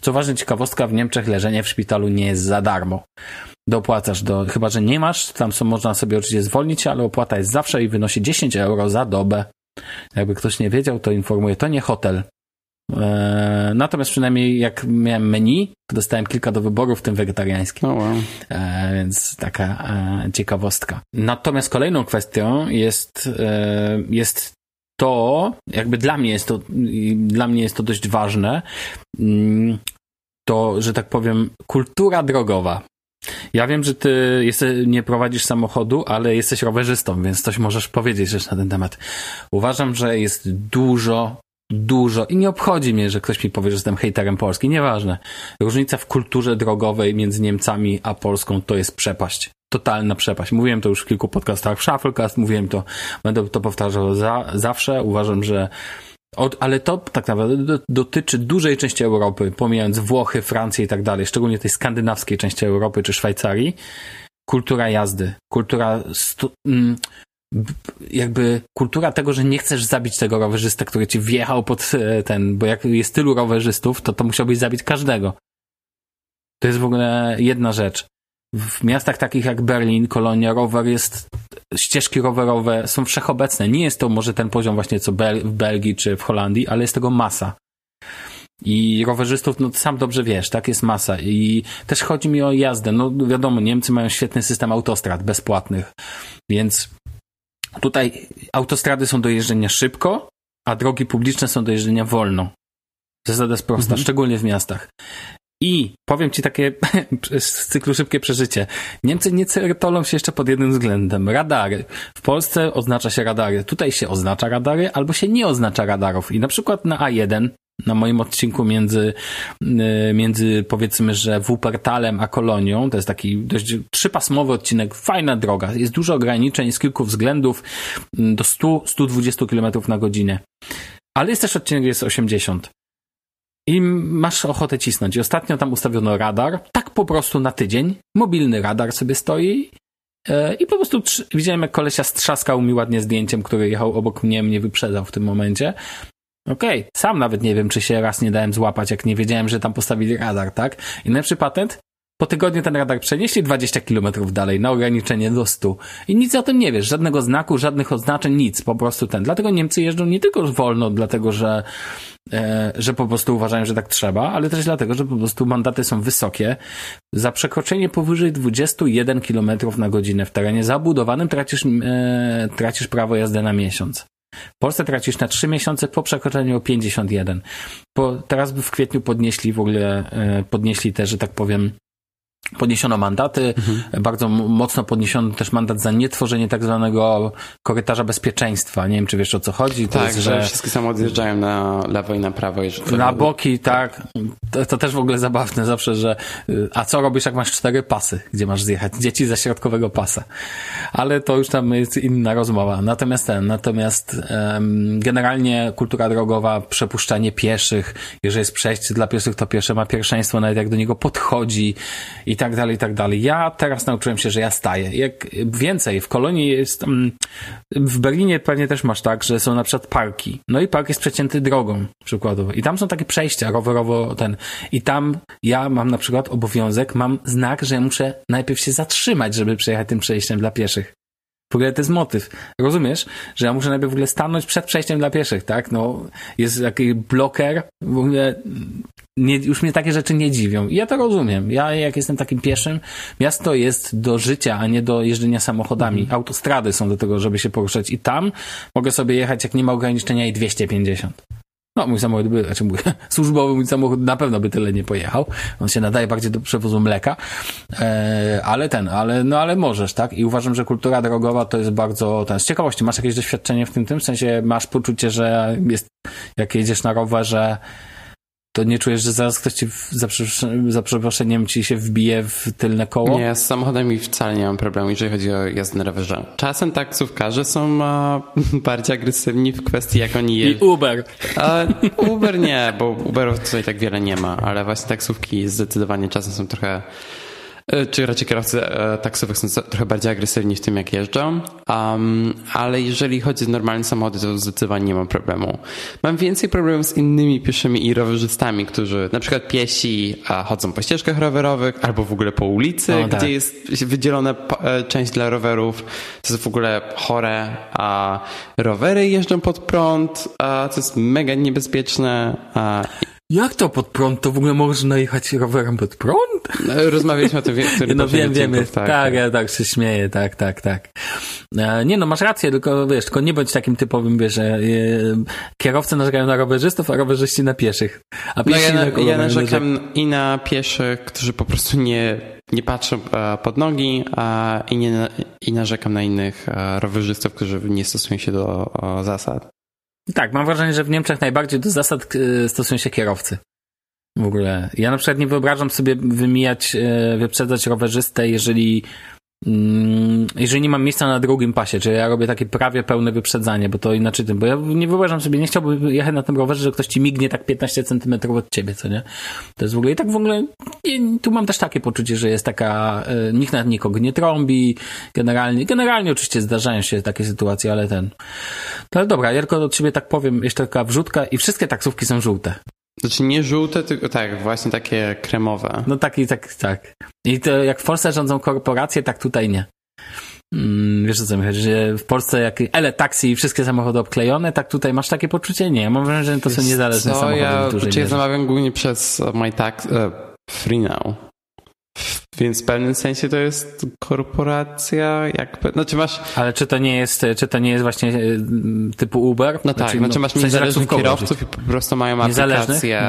Co ważne, ciekawostka, w Niemczech leżenie w szpitalu nie jest za darmo. Dopłacasz do, chyba że nie masz, tam są, można sobie oczywiście zwolnić, ale opłata jest zawsze i wynosi 10 euro za dobę. Jakby ktoś nie wiedział, to informuję, to nie hotel. Eee, natomiast przynajmniej jak miałem menu, to dostałem kilka do wyboru, w tym wegetariańskie. Oh wow. eee, więc taka e, ciekawostka. Natomiast kolejną kwestią jest, e, jest to, jakby dla mnie jest to, dla mnie jest to dość ważne, mm, to, że tak powiem, kultura drogowa. Ja wiem, że ty jesteś, nie prowadzisz samochodu, ale jesteś rowerzystą, więc coś możesz powiedzieć też na ten temat. Uważam, że jest dużo, dużo i nie obchodzi mnie, że ktoś mi powie, że jestem hejterem Polski, nieważne. Różnica w kulturze drogowej między Niemcami a Polską to jest przepaść. Totalna przepaść. Mówiłem to już w kilku podcastach w Shufflecast, mówiłem to, będę to powtarzał za, zawsze. Uważam, że od, ale to tak naprawdę do, dotyczy dużej części Europy, pomijając Włochy, Francję i tak dalej, szczególnie tej skandynawskiej części Europy czy Szwajcarii. Kultura jazdy, kultura stu, mm, jakby kultura tego, że nie chcesz zabić tego rowerzysta, który ci wjechał pod e, ten, bo jak jest tylu rowerzystów, to to musiałbyś zabić każdego. To jest w ogóle jedna rzecz. W miastach takich jak Berlin, Kolonia, rower jest, ścieżki rowerowe są wszechobecne. Nie jest to może ten poziom właśnie co Bel w Belgii czy w Holandii, ale jest tego masa. I rowerzystów, no sam dobrze wiesz, tak, jest masa. I też chodzi mi o jazdę. No wiadomo, Niemcy mają świetny system autostrad bezpłatnych, więc tutaj autostrady są do jeżdżenia szybko, a drogi publiczne są do jeżdżenia wolno. Zasada jest prosta, mhm. szczególnie w miastach. I powiem ci takie z cyklu szybkie przeżycie. Niemcy nie certolą się jeszcze pod jednym względem. Radary. W Polsce oznacza się radary. Tutaj się oznacza radary albo się nie oznacza radarów. I na przykład na A1 na moim odcinku między, y, między powiedzmy, że Wuppertalem a Kolonią, to jest taki dość trzypasmowy odcinek, fajna droga, jest dużo ograniczeń z kilku względów do 100-120 km na godzinę. Ale jest też odcinek, gdzie jest 80 i masz ochotę cisnąć. I ostatnio tam ustawiono radar, tak po prostu na tydzień. Mobilny radar sobie stoi e, i po prostu widziałem, jak kolesia strzaskał mi ładnie zdjęciem, który jechał obok mnie, mnie wyprzedzał w tym momencie. Okej, okay. sam nawet nie wiem, czy się raz nie dałem złapać, jak nie wiedziałem, że tam postawili radar, tak? I najlepszy patent? Po tygodniu ten radar przenieśli 20 km dalej na ograniczenie do 100. I nic o tym nie wiesz, żadnego znaku, żadnych oznaczeń, nic, po prostu ten. Dlatego Niemcy jeżdżą nie tylko wolno, dlatego że E, że po prostu uważają, że tak trzeba, ale też dlatego, że po prostu mandaty są wysokie. Za przekroczenie powyżej 21 km na godzinę w terenie zabudowanym tracisz, e, tracisz prawo jazdy na miesiąc. W Polsce tracisz na 3 miesiące po przekroczeniu o 51. Po, teraz by w kwietniu podnieśli w ogóle, e, podnieśli też, że tak powiem, Podniesiono mandaty, mhm. bardzo mocno podniesiono też mandat za nietworzenie tak zwanego korytarza bezpieczeństwa. Nie wiem, czy wiesz o co chodzi. To tak, jest, że, że wszystkie samochody zjeżdżają na lewo i na prawo. I na boki, tak. To, to, też w ogóle zabawne zawsze, że a co robisz, jak masz cztery pasy, gdzie masz zjechać? Dzieci ze środkowego pasa. Ale to już tam jest inna rozmowa. Natomiast ten, natomiast um, generalnie kultura drogowa, przepuszczanie pieszych, jeżeli jest przejście dla pieszych, to piesze ma pierwszeństwo, nawet jak do niego podchodzi i i tak dalej, i tak dalej. Ja teraz nauczyłem się, że ja staję. Jak więcej, w kolonii jest, mm, w Berlinie pewnie też masz tak, że są na przykład parki. No i park jest przecięty drogą, przykładowo. I tam są takie przejścia rowerowo ten. I tam ja mam na przykład obowiązek, mam znak, że muszę najpierw się zatrzymać, żeby przejechać tym przejściem dla pieszych. W ogóle to jest motyw. Rozumiesz? Że ja muszę najpierw w ogóle stanąć przed przejściem dla pieszych, tak? No, jest taki bloker, w ogóle nie, już mnie takie rzeczy nie dziwią. I ja to rozumiem. Ja, jak jestem takim pieszym, miasto jest do życia, a nie do jeżdżenia samochodami. Mhm. Autostrady są do tego, żeby się poruszać. I tam mogę sobie jechać, jak nie ma ograniczenia, i 250. No, mój samochód by, znaczy mój służbowy mój samochód na pewno by tyle nie pojechał. On się nadaje bardziej do przewozu mleka. E, ale ten, ale, no ale możesz, tak? I uważam, że kultura drogowa to jest bardzo, ten, z ciekawości, masz jakieś doświadczenie w tym, tym? W sensie masz poczucie, że jest, jak jedziesz na rowerze, to nie czujesz, że zaraz ktoś ci za, za przeproszeniem ci się wbije w tylne koło? Nie, z samochodami wcale nie mam problemu, jeżeli chodzi o jazdę na rowerze. Czasem taksówkarze są a, bardziej agresywni w kwestii, jak oni jeżdżą. I Uber. A, Uber nie, bo Uberów tutaj tak wiele nie ma, ale właśnie taksówki zdecydowanie czasem są trochę czy raczej kierowcy e, taksówek są trochę bardziej agresywni w tym, jak jeżdżą. Um, ale jeżeli chodzi o normalne samochody, to zdecydowanie nie mam problemu. Mam więcej problemów z innymi pieszymi i rowerzystami, którzy na przykład piesi chodzą po ścieżkach rowerowych albo w ogóle po ulicy, tak. gdzie jest wydzielona e, część dla rowerów. To jest w ogóle chore. A rowery jeżdżą pod prąd, a to jest mega niebezpieczne. A jak to pod prąd? To w ogóle można jechać rowerem pod prąd? No, rozmawialiśmy o tym w No wiem, wiemy. Tak, tak, ja tak się śmieję, tak, tak, tak. E, nie no, masz rację, tylko wiesz, tylko nie bądź takim typowym, wiesz, że e, kierowcy narzekają na rowerzystów, a rowerzyści na pieszych. A no ja, na, ja narzekam i na pieszych, którzy po prostu nie, nie patrzą e, pod nogi i, nie, i narzekam na innych rowerzystów, którzy nie stosują się do zasad. Tak, mam wrażenie, że w Niemczech najbardziej do zasad e, stosują się kierowcy. W ogóle. Ja na przykład nie wyobrażam sobie wymijać, e, wyprzedzać rowerzystę, jeżeli jeżeli nie mam miejsca na drugim pasie, czyli ja robię takie prawie pełne wyprzedzanie, bo to inaczej tym, bo ja nie wyobrażam sobie, nie chciałbym jechać na tym rowerze, że ktoś ci mignie tak 15 centymetrów od ciebie, co nie? To jest w ogóle, i tak w ogóle, tu mam też takie poczucie, że jest taka, y, nikt na nikogo nie trąbi, generalnie, generalnie oczywiście zdarzają się takie sytuacje, ale ten. No ale dobra, tylko od ciebie tak powiem, jeszcze taka wrzutka i wszystkie taksówki są żółte. Znaczy nie żółte, tylko tak, właśnie takie kremowe. No tak i tak, tak. I to jak w Polsce rządzą korporacje, tak tutaj nie. Mm, wiesz o co mi chodzi, że w Polsce jak ele taksi i wszystkie samochody obklejone, tak tutaj masz takie poczucie? Nie, mam wrażenie, że to są niezależne co, samochody ja, w dużej ja zamawiam głównie przez My Tax, uh, Free Now. Więc w pewnym sensie to jest korporacja, jakby, znaczy masz... Ale czy to nie jest, czy to nie jest właśnie e, typu Uber? No tak, znaczy, znaczy masz w sensie niezależnych kierowców i po prostu mają aplikację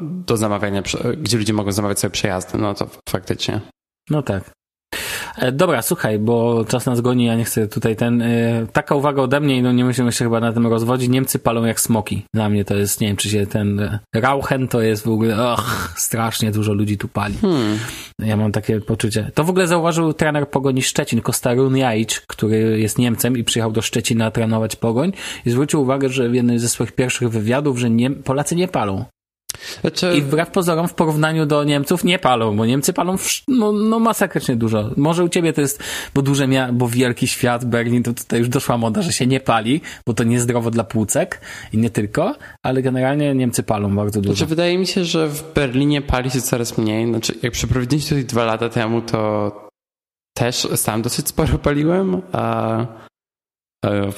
do zamawiania, gdzie ludzie mogą zamawiać sobie przejazdy, no to faktycznie. No tak. E, dobra, słuchaj, bo czas nas goni, ja nie chcę tutaj ten... E, taka uwaga ode mnie i no nie musimy się chyba na tym rozwodzić. Niemcy palą jak smoki. Dla mnie to jest, nie wiem, czy się ten... E, Rauchen to jest w ogóle... Och, strasznie dużo ludzi tu pali. Hmm. Ja mam takie poczucie. To w ogóle zauważył trener Pogoni Szczecin, Kostarun Jajcz, który jest Niemcem i przyjechał do Szczecina trenować Pogoń i zwrócił uwagę, że w jednym ze swoich pierwszych wywiadów, że nie, Polacy nie palą. Znaczy... I wbrew pozorom w porównaniu do Niemców nie palą, bo Niemcy palą w, no, no masakrycznie dużo. Może u ciebie to jest, bo duże mia bo wielki świat, Berlin, to tutaj już doszła moda, że się nie pali, bo to niezdrowo dla płucek i nie tylko, ale generalnie Niemcy palą bardzo dużo. Znaczy wydaje mi się, że w Berlinie pali się coraz mniej. Znaczy jak przeprowadziliśmy tutaj dwa lata temu, to też sam dosyć sporo paliłem, a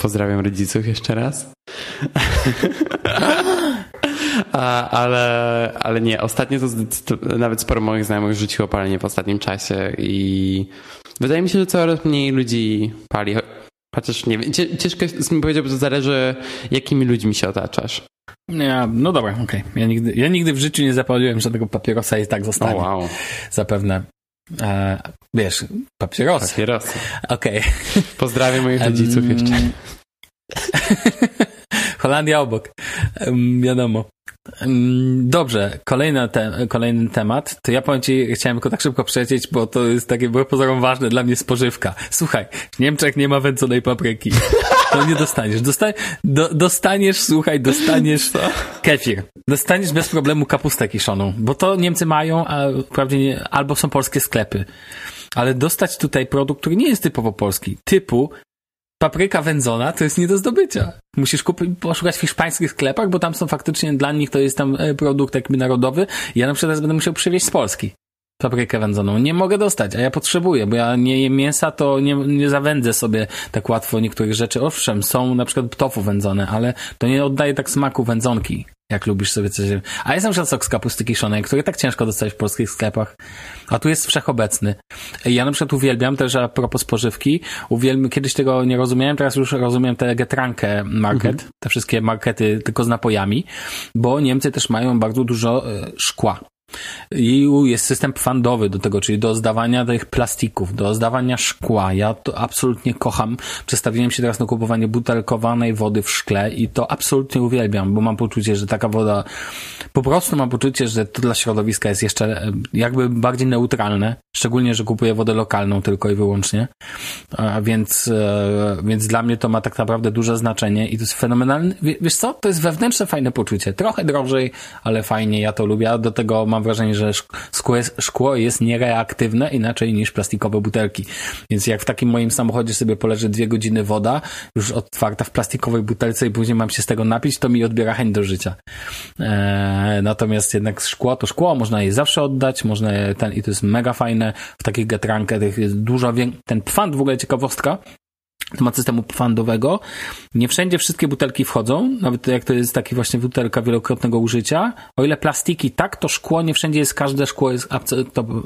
Pozdrawiam rodziców jeszcze raz. ale, ale nie, ostatnio to nawet sporo moich znajomych rzuciło palenie w ostatnim czasie i wydaje mi się, że coraz mniej ludzi pali. Chociaż nie wiem, ciężko jest mi powiedzieć, bo to zależy, jakimi ludźmi się otaczasz. Ja, no dobra, okej. Okay. Ja, nigdy, ja nigdy w życiu nie zapaliłem żadnego papierosa i tak zostanie. Oh, wow. Zapewne. E, wiesz, papierosy. Papierosy. Okej. Okay. Pozdrawiam moich rodziców jeszcze. Holandia obok. Um, wiadomo. Dobrze, kolejny, te, kolejny temat. To ja powiem ci, chciałem tylko tak szybko przejść, bo to jest takie, było pozorom ważne dla mnie spożywka. Słuchaj, w Niemczech nie ma wędzonej papryki. To nie dostaniesz. Dosta do, dostaniesz, słuchaj, dostaniesz kefir. Dostaniesz bez problemu kapustę kiszoną, bo to Niemcy mają, a wprawdzie nie, albo są polskie sklepy. Ale dostać tutaj produkt, który nie jest typowo polski, typu papryka wędzona to jest nie do zdobycia. Musisz kupić, poszukać w hiszpańskich sklepach, bo tam są faktycznie dla nich to jest tam e, produkt jakby narodowy. Ja na przykład będę musiał przywieźć z Polski paprykę wędzoną. Nie mogę dostać, a ja potrzebuję, bo ja nie jem mięsa, to nie, nie zawędzę sobie tak łatwo niektórych rzeczy. Owszem, są na przykład tofu wędzone, ale to nie oddaje tak smaku wędzonki jak lubisz sobie coś. A jest na przykład sok z kapusty kiszonej, który tak ciężko dostać w polskich sklepach, a tu jest wszechobecny. Ja na przykład uwielbiam też a propos spożywki, uwielbiam, kiedyś tego nie rozumiałem, teraz już rozumiem te Getrankę Market, mhm. te wszystkie markety tylko z napojami, bo Niemcy też mają bardzo dużo e, szkła. I jest system fandowy do tego, czyli do zdawania tych plastików, do zdawania szkła. Ja to absolutnie kocham. Przestawiłem się teraz na kupowanie butelkowanej wody w szkle i to absolutnie uwielbiam, bo mam poczucie, że taka woda, po prostu mam poczucie, że to dla środowiska jest jeszcze e, jakby bardziej neutralne. Szczególnie, że kupuję wodę lokalną tylko i wyłącznie. Więc, e, więc dla mnie to ma tak naprawdę duże znaczenie i to jest fenomenalne. Wiesz co? To jest wewnętrzne fajne poczucie. Trochę drożej, ale fajnie. Ja to lubię. A do tego mam mam wrażenie, że szkło jest, szkło jest niereaktywne inaczej niż plastikowe butelki. Więc jak w takim moim samochodzie sobie poleży dwie godziny woda, już otwarta w plastikowej butelce i później mam się z tego napić, to mi odbiera chęć do życia. Eee, natomiast jednak szkło to szkło, można je zawsze oddać, można je ten, i to jest mega fajne. W takich getrankach jest dużo ten pfand w ogóle ciekawostka, temat systemu pfandowego. Nie wszędzie wszystkie butelki wchodzą, nawet jak to jest taki właśnie butelka wielokrotnego użycia. O ile plastiki tak, to szkło nie wszędzie jest, każde szkło jest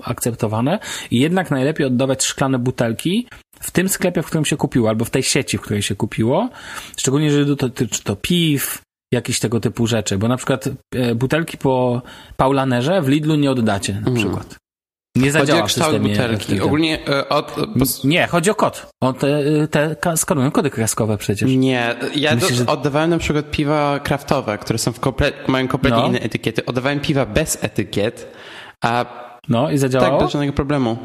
akceptowane i jednak najlepiej oddawać szklane butelki w tym sklepie, w którym się kupiło, albo w tej sieci, w której się kupiło. Szczególnie jeżeli dotyczy to piw, jakichś tego typu rzeczy, bo na przykład e, butelki po Paulanerze w Lidlu nie oddacie na mhm. przykład. Nie zadziała chodzi o kształt butelki. Ogólnie e, od... Nie, chodzi o kod. O te, te skanują kody kreskowe przecież. Nie, ja Myślę, do, że... oddawałem na przykład piwa kraftowe, które są w komple mają kompletnie no. inne etykiety. Oddawałem piwa bez etykiet, a... No i zadziałało? Tak, bez żadnego problemu.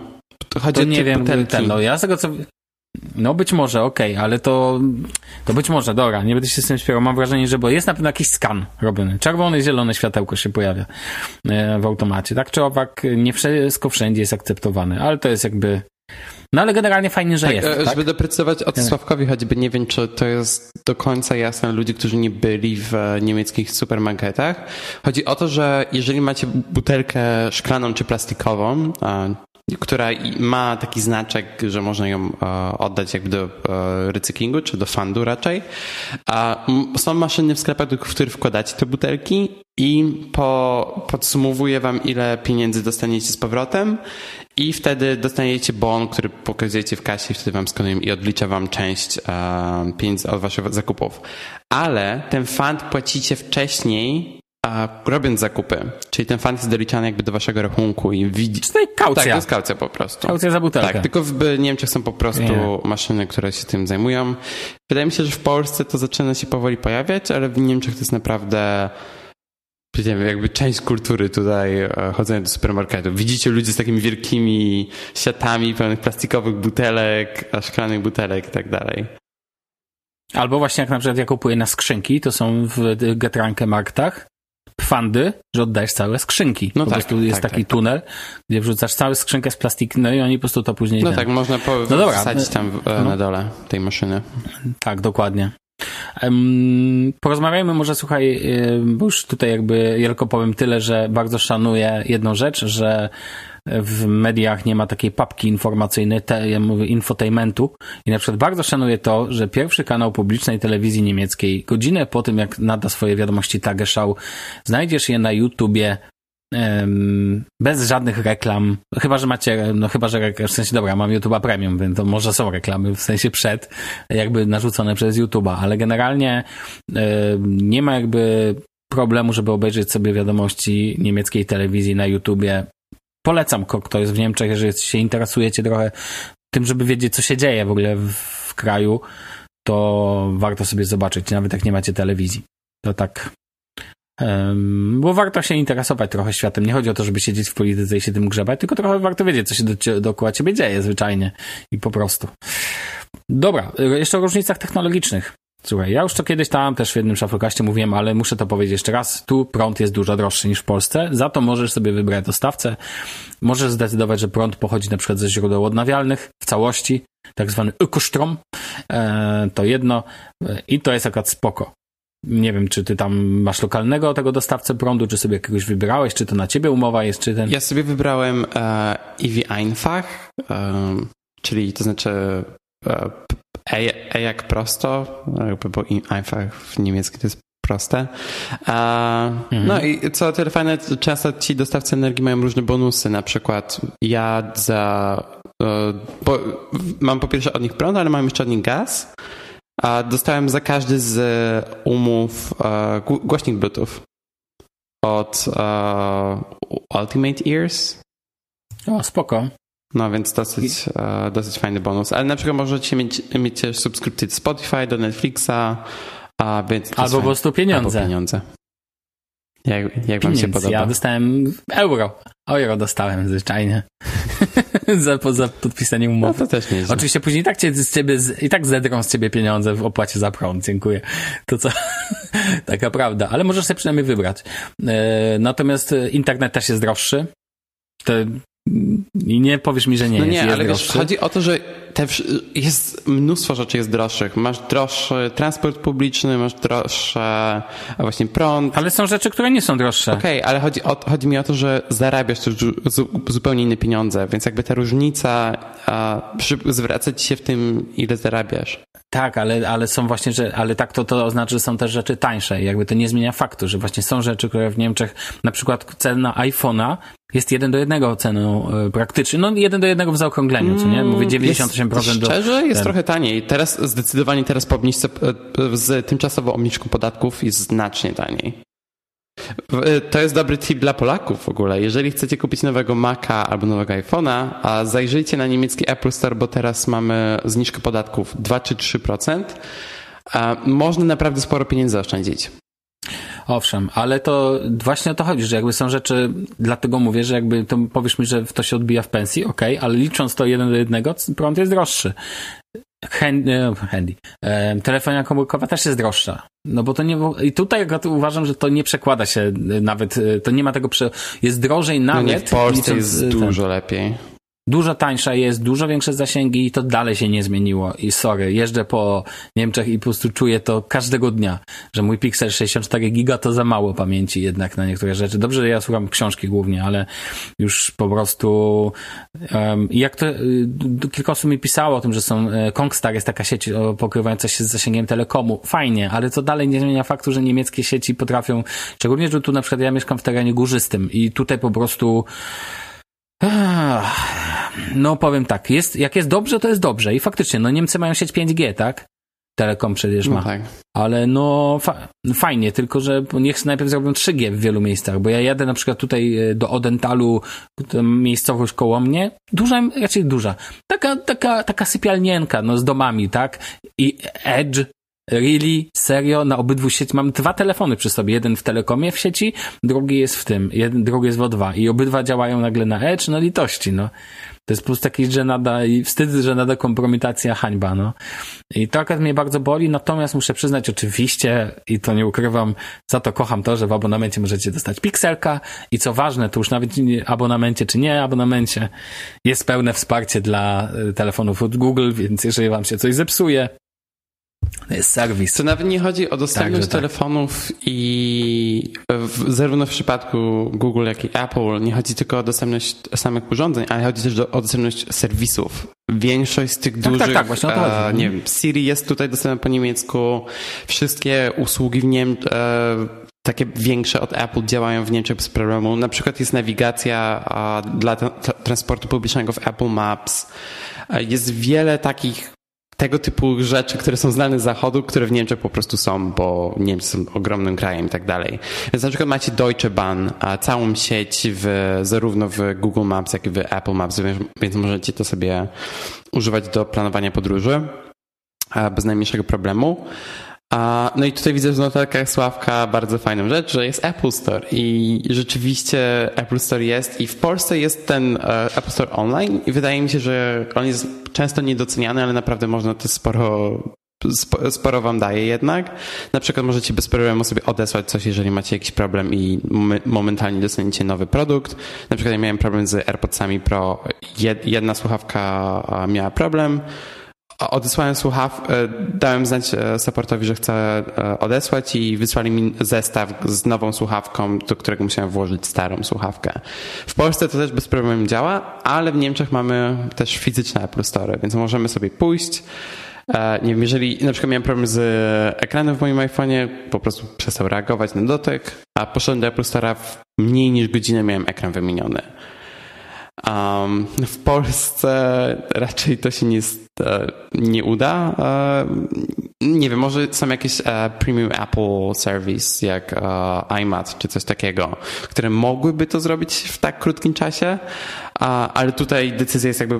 Chodzi to nie wiem, butelki. ten, no ja z tego co... No być może, okej, okay, ale to, to być może, dobra, nie będę się z tym śpiewał. Mam wrażenie, że bo jest na pewno jakiś skan robiony. Czerwone i zielone światełko się pojawia e, w automacie. Tak czy owak, nie wszystko wszędzie jest akceptowane, ale to jest jakby... No ale generalnie fajnie, że tak, jest. E, tak? Żeby doprecyzować od Sławkowi choćby, nie wiem, czy to jest do końca jasne ludzi, którzy nie byli w niemieckich supermarketach. Chodzi o to, że jeżeli macie butelkę szklaną czy plastikową, która ma taki znaczek, że można ją e, oddać jakby do e, recyklingu, czy do fundu raczej. Są maszyny w sklepach, w których wkładacie te butelki i po, podsumowuje wam, ile pieniędzy dostaniecie z powrotem i wtedy dostaniecie bon, który pokazujecie w kasie i wtedy wam skanują i odlicza wam część e, pieniędzy od waszych zakupów. Ale ten fund płacicie wcześniej a robiąc zakupy, czyli ten fund jest doliczany jakby do waszego rachunku i widzi... To jest kaucja. Tak, to jest kaucja po prostu. Kaucja za butelkę. Tak, tylko w Niemczech są po prostu yeah. maszyny, które się tym zajmują. Wydaje mi się, że w Polsce to zaczyna się powoli pojawiać, ale w Niemczech to jest naprawdę wiem, jakby część kultury tutaj e, chodzenia do supermarketu. Widzicie ludzi z takimi wielkimi siatami pełnych plastikowych butelek, szklanych butelek i tak dalej. Albo właśnie jak na przykład ja kupuję na skrzynki, to są w Getranke Marktach, pfandy, że oddajesz całe skrzynki. No po tak, prostu jest tak, taki tak. tunel, gdzie wrzucasz całą skrzynkę z plastiku, no i oni po prostu to później... No ten... tak, można po, no dobra, wsadzić tam e, no. na dole tej maszyny. Tak, dokładnie. Porozmawiajmy może, słuchaj, bo już tutaj jakby ja tylko powiem tyle, że bardzo szanuję jedną rzecz, że w mediach nie ma takiej papki informacyjnej, te, ja mówię infotainmentu. I na przykład bardzo szanuję to, że pierwszy kanał publicznej telewizji niemieckiej godzinę po tym, jak nada swoje wiadomości Tagesschau, znajdziesz je na YouTubie bez żadnych reklam, chyba, że macie, no chyba, że w sensie, dobra, mam YouTube'a Premium, więc to może są reklamy, w sensie przed, jakby narzucone przez YouTube'a, ale generalnie nie ma jakby problemu, żeby obejrzeć sobie wiadomości niemieckiej telewizji na YouTubie polecam, kto jest w Niemczech, jeżeli się interesujecie trochę tym, żeby wiedzieć, co się dzieje w ogóle w, kraju, to warto sobie zobaczyć, nawet jak nie macie telewizji. To tak bo warto się interesować trochę światem. Nie chodzi o to, żeby siedzieć w polityce i się tym grzebać, tylko trochę warto wiedzieć, co się do, dookoła ciebie dzieje zwyczajnie i po prostu. Dobra, jeszcze o różnicach technologicznych. Słuchaj, ja już to kiedyś tam też w jednym szafrokaście mówiłem, ale muszę to powiedzieć jeszcze raz. Tu prąd jest dużo droższy niż w Polsce. Za to możesz sobie wybrać dostawcę. Możesz zdecydować, że prąd pochodzi na przykład ze źródeł odnawialnych w całości, tak zwany ökostrom. E, to jedno e, i to jest akurat spoko. Nie wiem, czy ty tam masz lokalnego tego dostawcę prądu, czy sobie jakiegoś wybrałeś, czy to na ciebie umowa jest, czy ten... Ja sobie wybrałem e, EV Einfach, e, czyli to znaczy e, E, e jak prosto, jakby, bo einfach w niemieckim to jest proste. mhm. No i co tyle fajne, często ci dostawcy energii mają różne bonusy, na przykład ja za, e, bo mam po pierwsze od nich prąd, ale mam jeszcze od nich gaz, a dostałem za każdy z umów e, głośnik Bluetooth od Ultimate Ears. O, spoko. No więc dosyć, e, dosyć fajny bonus. Ale na przykład możecie mieć, mieć też subskrypcję Spotify, do Netflixa, a więc Albo po prostu pieniądze. Albo pieniądze. Jak, jak wam się podoba? Ja dostałem euro. Euro dostałem zwyczajnie. za, za podpisanie umowy. No to też nie jest. Oczywiście później i tak, cię, z ciebie, i tak zedrą z ciebie pieniądze w opłacie za prąd, dziękuję. To co, taka prawda, ale możesz sobie przynajmniej wybrać. E, natomiast internet też jest droższy. I nie powiesz mi, że nie no jest. nie, jest ale wiesz, chodzi o to, że te, jest mnóstwo rzeczy jest droższych. Masz droższy transport publiczny, masz droższe właśnie prąd. Ale są rzeczy, które nie są droższe. Okej, okay, ale chodzi, o, chodzi mi o to, że zarabiasz też zupełnie inne pieniądze, więc jakby ta różnica a, zwraca ci się w tym, ile zarabiasz. Tak, ale, ale są właśnie, że, ale tak to, to oznacza, że są też rzeczy tańsze. Jakby to nie zmienia faktu, że właśnie są rzeczy, które w Niemczech, na przykład cena iPhone'a jest jeden do jednego ceną y, praktycznie. No jeden do jednego w zaokrągleniu, co nie? Mówię 98% jest, do... Szczerze jest ten. trochę taniej. Teraz zdecydowanie teraz po obniżce, e, z tymczasową obniżką podatków jest znacznie taniej. E, to jest dobry tip dla Polaków w ogóle. Jeżeli chcecie kupić nowego Maca albo nowego iPhone'a, a zajrzyjcie na niemiecki Apple Store, bo teraz mamy zniżkę podatków 2 czy 3%, można naprawdę sporo pieniędzy oszczędzić. Owszem, ale to właśnie o to chodzi, że jakby są rzeczy, dlatego mówię, że jakby to powiesz mi, że to się odbija w pensji, ok, ale licząc to jeden do jednego, prąd jest droższy. Handy, handy. E, telefonia komórkowa też jest droższa. No bo to nie, i tutaj uważam, że to nie przekłada się nawet, e, to nie ma tego, prze, jest drożej nawet. No nie, w Polsce licząc, jest dużo ten, lepiej dużo tańsza jest, dużo większe zasięgi i to dalej się nie zmieniło. I sorry, jeżdżę po Niemczech i po prostu czuję to każdego dnia, że mój Pixel 64 giga to za mało pamięci jednak na niektóre rzeczy. Dobrze, że ja słucham książki głównie, ale już po prostu um, jak to, y, kilka osób mi pisało o tym, że są, y, Kongstar jest taka sieć pokrywająca się z zasięgiem telekomu. Fajnie, ale to dalej nie zmienia faktu, że niemieckie sieci potrafią, szczególnie, że tu na przykład ja mieszkam w terenie górzystym i tutaj po prostu no powiem tak, jest, jak jest dobrze, to jest dobrze. I faktycznie, no Niemcy mają sieć 5G, tak? Telekom przecież ma. No tak. Ale no fa fajnie, tylko że niech najpierw zrobią 3G w wielu miejscach, bo ja jadę na przykład tutaj e, do Odentalu, miejscowość koło mnie, duża, raczej duża, taka, taka, taka sypialnienka, no z domami, tak? I Edge Really? Serio? Na obydwu sieci mam dwa telefony przy sobie. Jeden w telekomie w sieci, drugi jest w tym, jeden, drugi jest w O2 i obydwa działają nagle na Edge, no litości, no. To jest prostu taki, że nada i wstyd, że nada kompromitacja, hańba, no. I to akurat mnie bardzo boli, natomiast muszę przyznać oczywiście, i to nie ukrywam, za to kocham to, że w abonamencie możecie dostać pikselka i co ważne, to już nawet abonamencie czy nie abonamencie, jest pełne wsparcie dla y, telefonów od Google, więc jeżeli wam się coś zepsuje, serwis. To nawet nie chodzi o dostępność tak. telefonów i w, zarówno w przypadku Google, jak i Apple nie chodzi tylko o dostępność samych urządzeń, ale chodzi też do, o dostępność serwisów. Większość z tych tak, tak dużych, tak, tak, właśnie o to chodzi. E, nie wiem, Siri jest tutaj dostępna po niemiecku, wszystkie usługi w Niemczech, e, takie większe od Apple działają w Niemczech bez problemu. Na przykład jest nawigacja dla transportu publicznego w Apple Maps. E, jest wiele takich tego typu rzeczy, które są znane z zachodu, które w Niemczech po prostu są, bo Niemcy są ogromnym krajem i tak dalej. Więc na przykład macie Deutsche Bahn, a całą sieć w, zarówno w Google Maps, jak i w Apple Maps, więc możecie to sobie używać do planowania podróży bez najmniejszego problemu. No i tutaj widzę w notatkach Sławka bardzo fajną rzecz, że jest Apple Store i rzeczywiście Apple Store jest i w Polsce jest ten e, Apple Store online i wydaje mi się, że on jest często niedoceniany, ale naprawdę można to sporo sporo wam daje jednak. Na przykład możecie bez problemu sobie odesłać coś, jeżeli macie jakiś problem i momentalnie dostaniecie nowy produkt. Na przykład ja miałem problem z AirPodsami Pro. Jedna słuchawka miała problem, Odesłałem słuchaw, e, dałem znać e, supportowi, że chcę e, odesłać i wysłali mi zestaw z nową słuchawką, do którego musiałem włożyć starą słuchawkę. W Polsce to też bez problemu działa, ale w Niemczech mamy też fizyczne Apple Store, więc możemy sobie pójść. Nie wiem, jeżeli na przykład miałem problem z ekranem w moim iPhone'ie, po prostu przestał reagować na dotyk, a poszedłem do Apple Store'a w mniej niż godzinę miałem ekran wymieniony. Um, w Polsce raczej to się nie, nie uda. Nie wiem, może są jakieś e, premium Apple service jak e, iMac czy coś takiego, które mogłyby to zrobić w tak krótkim czasie, ale tutaj decyzja jest jakby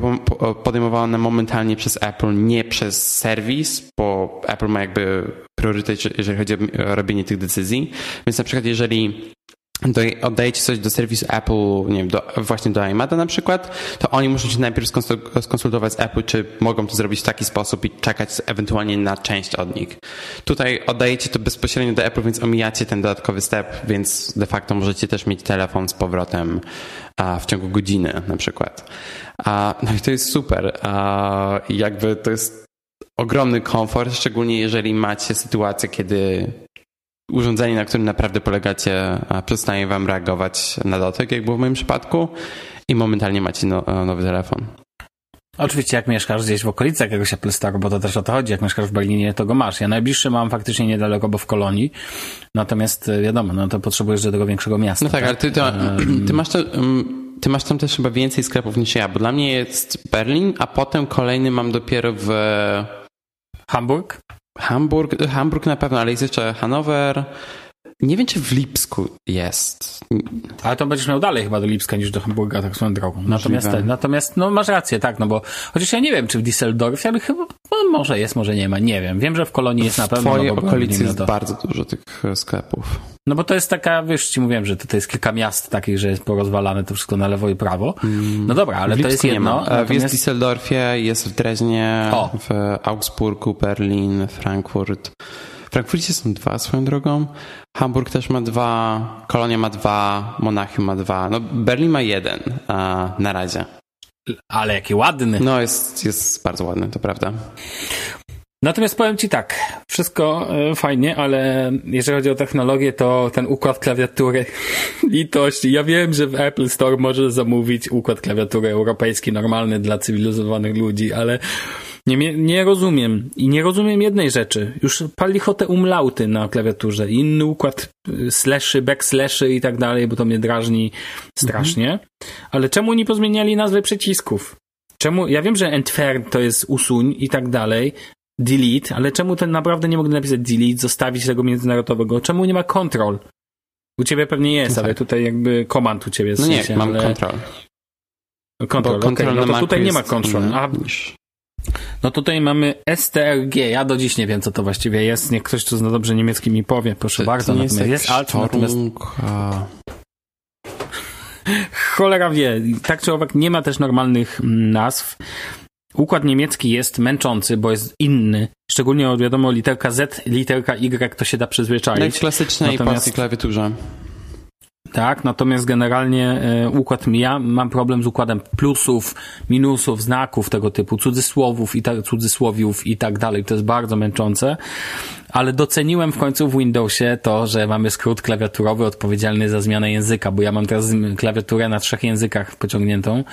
podejmowana momentalnie przez Apple, nie przez serwis, bo Apple ma jakby priorytet, jeżeli chodzi o robienie tych decyzji. Więc na przykład jeżeli do, oddajecie coś do serwisu Apple, nie wiem, do, właśnie do iMada na przykład, to oni muszą się najpierw skonsultować z Apple, czy mogą to zrobić w taki sposób i czekać ewentualnie na część od nich. Tutaj oddajecie to bezpośrednio do Apple, więc omijacie ten dodatkowy step, więc de facto możecie też mieć telefon z powrotem a, w ciągu godziny na przykład. A, no i to jest super. A, jakby to jest ogromny komfort, szczególnie jeżeli macie sytuację, kiedy urządzenie, na którym naprawdę polegacie, przestaje wam reagować na dotyk, jak było w moim przypadku i momentalnie macie no, nowy telefon. Oczywiście, jak mieszkasz gdzieś w okolicy jakiegoś Apple Store, bo to też o to chodzi, jak mieszkasz w Berlinie, to go masz. Ja najbliższy mam faktycznie niedaleko, bo w Kolonii, natomiast e, wiadomo, no to potrzebujesz do tego większego miasta. No tak, tak? ale ty, to, ty, masz to, ty masz tam też chyba więcej sklepów niż ja, bo dla mnie jest Berlin, a potem kolejny mam dopiero w... Hamburg? Hamburg, Hamburg na pewno, ale jest jeszcze Hanower. Nie wiem, czy w Lipsku jest. Ale to będziesz miał dalej chyba do Lipska niż do Hamburga, tak swoją drogą. Natomiast, natomiast no masz rację, tak, no bo chociaż ja nie wiem, czy w Düsseldorfie, ale chyba no, może jest, może nie ma, nie wiem. Wiem, że w Kolonii jest na pewno. W twojej no, okolicy jest bardzo dużo tych e, sklepów. No bo to jest taka, wiesz, ci mówiłem, że to jest kilka miast takich, że jest porozwalane to wszystko na lewo i prawo. No dobra, ale to jest jedno. Nie ma. Natomiast... Jest w Düsseldorfie, jest w Dreźnie, o. w Augsburgu, Berlin, Frankfurt. W Frankfurcie są dwa swoją drogą. Hamburg też ma dwa, Kolonia ma dwa, Monachium ma dwa. No Berlin ma jeden a, na razie. Ale jaki ładny. No jest, jest bardzo ładny, to prawda. Natomiast powiem Ci tak, wszystko e, fajnie, ale jeżeli chodzi o technologię, to ten układ klawiatury, litość. Ja wiem, że w Apple Store możesz zamówić układ klawiatury europejski, normalny dla cywilizowanych ludzi, ale nie, nie rozumiem. I nie rozumiem jednej rzeczy. Już pali te umlauty na klawiaturze. Inny układ y, slashy, backslashy i tak dalej, bo to mnie drażni strasznie. Mhm. Ale czemu nie pozmieniali nazwy przycisków? Czemu? Ja wiem, że entfer to jest usuń i tak dalej, delete, ale czemu ten naprawdę nie mogli napisać delete, zostawić tego międzynarodowego? Czemu nie ma control? U ciebie pewnie jest, ale tutaj jakby komand u ciebie jest. No nie, mam ale... control. Control, okay. no to tutaj nie ma control. A, no tutaj mamy STRG. Ja do dziś nie wiem, co to właściwie jest. Niech ktoś, tu zna dobrze niemiecki mi powie. Proszę to bardzo. To jest, jest alt, natomiast... Cholera wie. Tak czy owak nie ma też normalnych mm, nazw. Układ niemiecki jest męczący, bo jest inny. Szczególnie wiadomo, literka Z, literka Y to się da przyzwyczaić. No klasycznej Natomiast... klawiaturze. Tak, natomiast generalnie e, układ, ja mam problem z układem plusów, minusów, znaków tego typu, cudzysłowów i tak, cudzysłowiów i tak dalej. To jest bardzo męczące ale doceniłem w końcu w Windowsie to, że mamy skrót klawiaturowy odpowiedzialny za zmianę języka, bo ja mam teraz klawiaturę na trzech językach pociągniętą,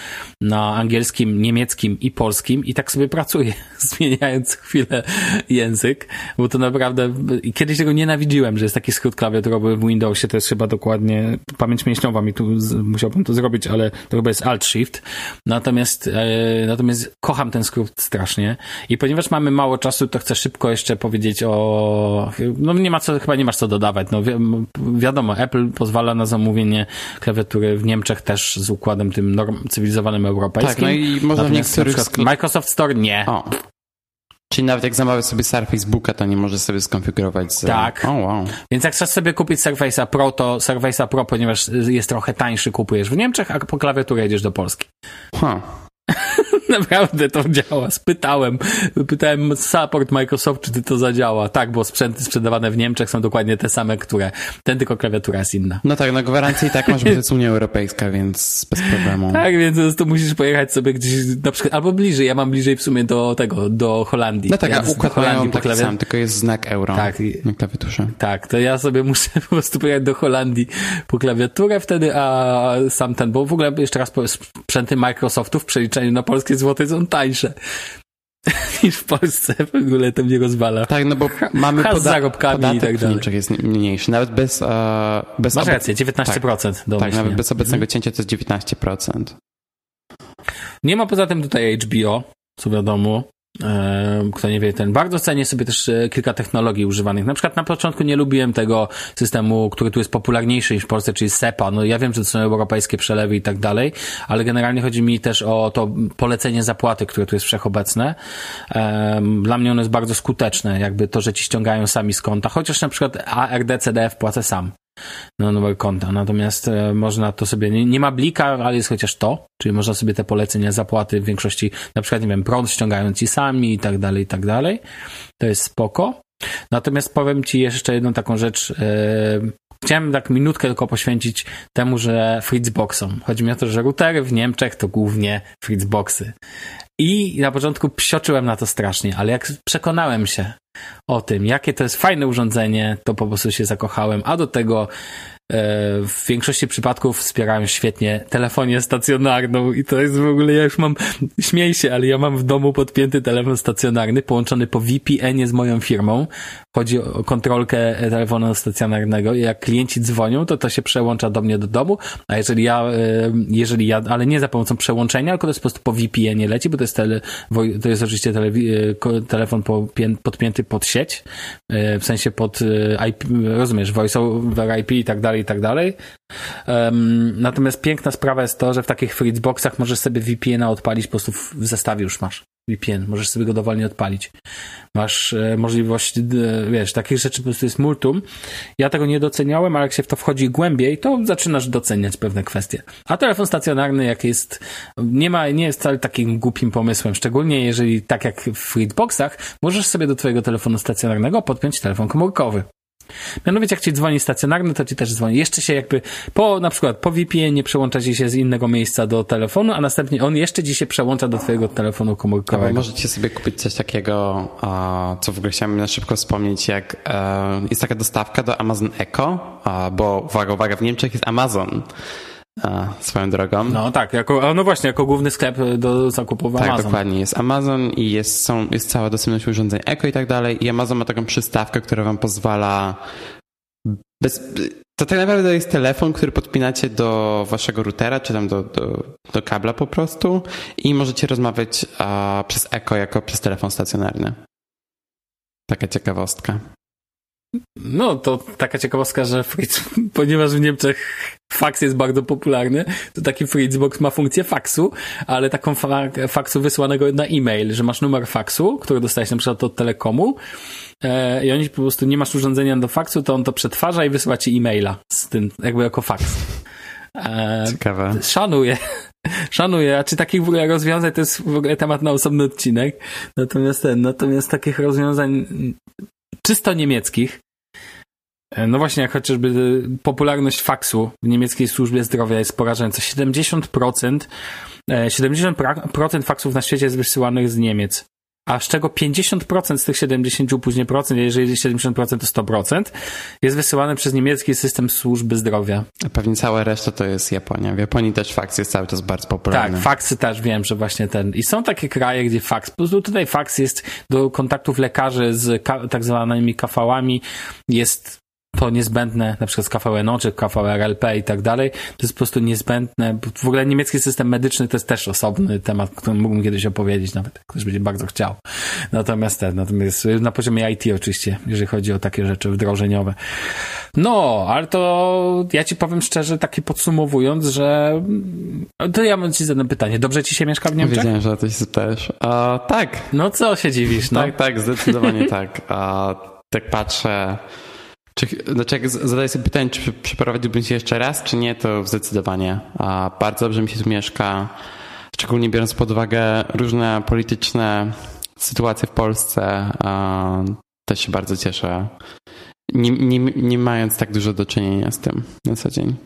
na angielskim, niemieckim i polskim. I tak sobie pracuję, zmieniając chwilę język, bo to naprawdę, kiedyś tego nienawidziłem, że jest taki skrót klawiaturowy w Windowsie, to jest chyba dokładnie, pamięć mięśniowa mi tu, musiałbym to zrobić, ale to chyba jest Alt-Shift, natomiast, e, natomiast kocham ten skrót strasznie. I ponieważ mamy mało czasu, to chcę szybko jeszcze powiedzieć o no nie ma co, chyba nie masz co dodawać. No wi wiadomo, Apple pozwala na zamówienie klawiatury w Niemczech też z układem tym norm, cywilizowanym europejskim. Tak, no i można w niektórych... Microsoft Store nie. O. Czyli nawet jak zamawiasz sobie Surface Booka, to nie możesz sobie skonfigurować. Z... Tak. Oh, wow. Więc jak chcesz sobie kupić Surface'a Pro, to Surface'a Pro, ponieważ jest trochę tańszy, kupujesz w Niemczech, a po klawiaturę jedziesz do Polski. Huh. Naprawdę to działa. Spytałem, pytałem support Microsoft, czy to zadziała. Tak, bo sprzęty sprzedawane w Niemczech są dokładnie te same, które ten tylko klawiatura jest inna. No tak, no gwarancji tak masz, bo to jest Unia Europejska, więc bez problemu. Tak, więc to musisz pojechać sobie gdzieś na przykład, albo bliżej. Ja mam bliżej w sumie do tego, do Holandii. No tak, a układ Holandii taki klawi... sam, tylko jest znak euro tak, na klawiaturze. Tak, to ja sobie muszę po prostu pojechać do Holandii po klawiaturę wtedy, a sam ten, bo w ogóle jeszcze raz sprzęty Microsoftów w przeliczeniu na polskie złote są tańsze niż w Polsce. W ogóle to mnie rozwala. Tak, no bo mamy poda- z zarobkami i tak dalej. w jest mniejszy. Nawet bez... Uh, bez Masz rację, 19%. Tak, tak nawet bez obecnego mhm. cięcia to jest 19%. Nie ma poza tym tutaj HBO, co wiadomo. Kto nie wie, ten bardzo cenię sobie też e, kilka technologii używanych. Na przykład na początku nie lubiłem tego systemu, który tu jest popularniejszy niż w Polsce, czyli SEPA. No ja wiem, że to są europejskie przelewy i tak dalej, ale generalnie chodzi mi też o to polecenie zapłaty, które tu jest wszechobecne. Dla mnie ono jest bardzo skuteczne, jakby to, że ci ściągają sami z konta, chociaż na przykład ARD CDF płacę sam. Na numer konta. Natomiast e, można to sobie, nie, nie, ma blika, ale jest chociaż to, czyli można sobie te polecenia zapłaty w większości, na przykład, nie wiem, prąd ściągają ci sami i tak dalej, i tak dalej. To jest spoko. Natomiast powiem ci jeszcze jedną taką rzecz. E, chciałem tak minutkę tylko poświęcić temu, że Fritzboxom. Chodzi mi o to, że routery w Niemczech to głównie Fritzboxy. I na początku psioczyłem na to strasznie, ale jak przekonałem się o tym, jakie to jest fajne urządzenie, to po prostu się zakochałem, a do tego w większości przypadków wspierają świetnie telefonię stacjonarną i to jest w ogóle, ja już mam, śmiej się, ale ja mam w domu podpięty telefon stacjonarny połączony po VPN-ie z moją firmą. Chodzi o kontrolkę telefonu stacjonarnego. I jak klienci dzwonią, to to się przełącza do mnie do domu, a jeżeli ja, e, jeżeli ja, ale nie za pomocą przełączenia, tylko to jest po prostu po VPN-ie leci, bo to jest tele, to jest oczywiście e, telefon podpięty pod sieć, w sensie pod IP, rozumiesz, voice over IP i tak dalej, i tak dalej. Natomiast piękna sprawa jest to, że w takich Fritzboxach możesz sobie VPN-a odpalić, po prostu w zestawie już masz VPN, możesz sobie go dowolnie odpalić. Masz e, możliwość, e, wiesz, takich rzeczy po prostu jest multum. Ja tego nie doceniałem, ale jak się w to wchodzi głębiej, to zaczynasz doceniać pewne kwestie. A telefon stacjonarny, jak jest, nie ma, nie jest wcale takim głupim pomysłem, szczególnie jeżeli, tak jak w Fritzboxach, możesz sobie do twojego telefonu stacjonarnego podpiąć telefon komórkowy. Mianowicie, jak ci dzwoni stacjonarny, to ci też dzwoni. Jeszcze się jakby po, na przykład po VPN nie przełącza ci się z innego miejsca do telefonu, a następnie on jeszcze ci się przełącza do twojego telefonu komórkowego. Możecie sobie kupić coś takiego, co w ogóle chciałem na szybko wspomnieć, jak e, jest taka dostawka do Amazon Echo, bo uwaga, uwaga, w Niemczech jest Amazon swoją drogą. No tak, jako, no właśnie, jako główny sklep do zakupu tak, Amazon. Dokładnie. Jest Amazon i jest, są, jest cała dostępność urządzeń Echo i tak dalej i Amazon ma taką przystawkę, która wam pozwala bez, to tak naprawdę jest telefon, który podpinacie do waszego routera, czy tam do, do, do kabla po prostu i możecie rozmawiać a, przez Echo jako przez telefon stacjonarny. Taka ciekawostka. No, to taka ciekawostka, że Fritz, ponieważ w Niemczech faks jest bardzo popularny, to taki Fritzbox ma funkcję faksu, ale taką fa faksu wysłanego na e-mail, że masz numer faksu, który dostajesz na przykład od Telekomu e, i oni po prostu nie masz urządzenia do faksu, to on to przetwarza i wysyła ci e-maila z tym, jakby jako faks. E, Ciekawe. Szanuję. Szanuję, a czy takich w ogóle rozwiązań to jest w ogóle temat na osobny odcinek. Natomiast ten, natomiast takich rozwiązań czysto niemieckich, e, no właśnie, jak chociażby popularność faksu w niemieckiej służbie zdrowia jest porażająca. 70%, 70% e, faksów na świecie jest wysyłanych z Niemiec a z czego 50% z tych 70 później procent, jeżeli 70% to 100%, jest wysyłane przez niemiecki system służby zdrowia. Pewnie cała reszta to jest Japonia. W Japonii też faks jest cały czas bardzo popularny. Tak, faksy też wiem, że właśnie ten. I są takie kraje, gdzie faks, po prostu tutaj faks jest do kontaktów lekarzy z tak zwanymi kafałami, jest to niezbędne, na przykład z KVNO czy KVRLP i tak dalej, to jest po prostu niezbędne. W ogóle niemiecki system medyczny to jest też osobny temat, który mógłbym kiedyś opowiedzieć, nawet ktoś będzie bardzo chciał. Natomiast ten, natomiast na poziomie IT oczywiście, jeżeli chodzi o takie rzeczy wdrożeniowe. No, ale to ja ci powiem szczerze, takie podsumowując, że to ja mam ci zadane pytanie. Dobrze ci się mieszka w Niemczech? Wiedziałem, że to się też. Uh, tak. No co się dziwisz, no? Tak, tak, zdecydowanie tak. Uh, tak patrzę czy, znaczy jak zadaję sobie pytanie, czy przeprowadziłbym się jeszcze raz, czy nie, to zdecydowanie. A bardzo dobrze mi się tu mieszka, szczególnie biorąc pod uwagę różne polityczne sytuacje w Polsce. Też się bardzo cieszę, nie, nie, nie mając tak dużo do czynienia z tym na co dzień.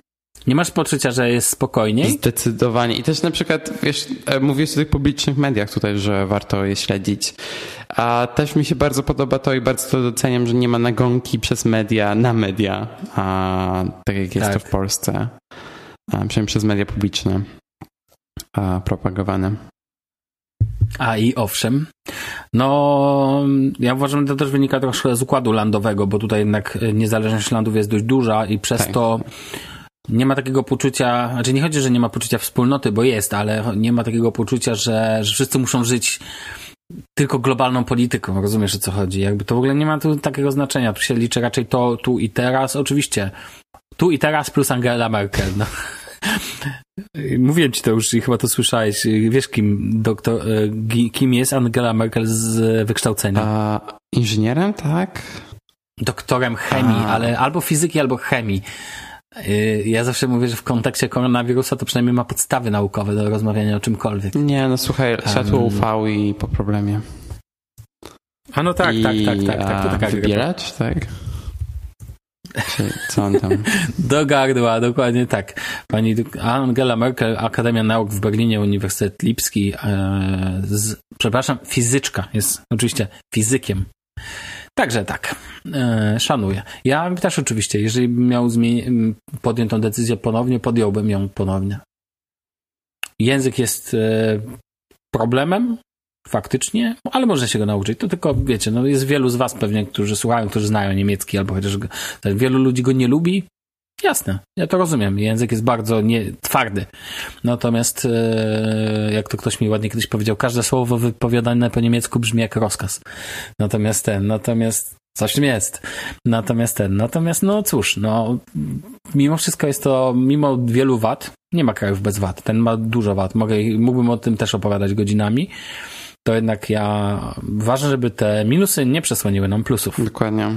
Nie masz poczucia, że jest spokojniej? Zdecydowanie. I też na przykład, wiesz, e, mówisz o tych publicznych mediach tutaj, że warto je śledzić. A też mi się bardzo podoba to i bardzo to doceniam, że nie ma nagonki przez media na media, a, tak jak jest tak. to w Polsce. A, przynajmniej przez media publiczne a, propagowane. A i owszem. No, ja uważam, że to też wynika troszkę z układu landowego, bo tutaj jednak niezależność landów jest dość duża i przez tak. to nie ma takiego poczucia, znaczy nie chodzi, że nie ma poczucia wspólnoty, bo jest, ale nie ma takiego poczucia, że, że wszyscy muszą żyć tylko globalną polityką, rozumiesz o co chodzi. Jakby to w ogóle nie ma tu takiego znaczenia. Tu się liczy raczej to tu i teraz. Oczywiście tu i teraz plus Angela Merkel. No. Mówiłem ci to już i chyba to słyszałeś. Wiesz, kim, doktor, e, kim jest Angela Merkel z wykształcenia? A, inżynierem, tak? doktorem chemii, A. ale albo fizyki, albo chemii. Y, Ja zawsze mówię, że w kontekście koronawirusa to przynajmniej ma podstawy naukowe do rozmawiania o czymkolwiek. Nie, no słuchaj, światło UV i po problemie. A no tak, I, tak, tak, tak, tak. To taka grypa. wybieracz, tak? Czy co on tam? Do gardła, dokładnie tak. Pani Angela Merkel, Akademia Nauk w Berlinie, Uniwersytet Lipski, e, z, przepraszam, fizyczka, jest oczywiście fizykiem. Także tak, e, szanuję. Ja też oczywiście, jeżeli bym miał podjąć tą decyzję ponownie, podjąłbym ją ponownie. Język jest e, problemem, faktycznie, ale można się go nauczyć. To tylko, wiecie, no jest wielu z was pewnie, którzy słuchają, którzy znają niemiecki, albo chociaż go, tak, wielu ludzi go nie lubi. Jasne, ja to rozumiem. Język jest bardzo nie, twardy. Natomiast, e, jak to ktoś mi ładnie kiedyś powiedział, każde słowo wypowiadane po niemiecku brzmi jak rozkaz. Natomiast ten, natomiast coś tym jest. Natomiast ten, natomiast no cóż, no mimo wszystko jest to, mimo wielu wad, nie ma krajów bez wad. Ten ma dużo wad. Mogę, mógłbym o tym też opowiadać godzinami. To jednak ja, ważne, żeby te minusy nie przesłoniły nam plusów. Dokładnie.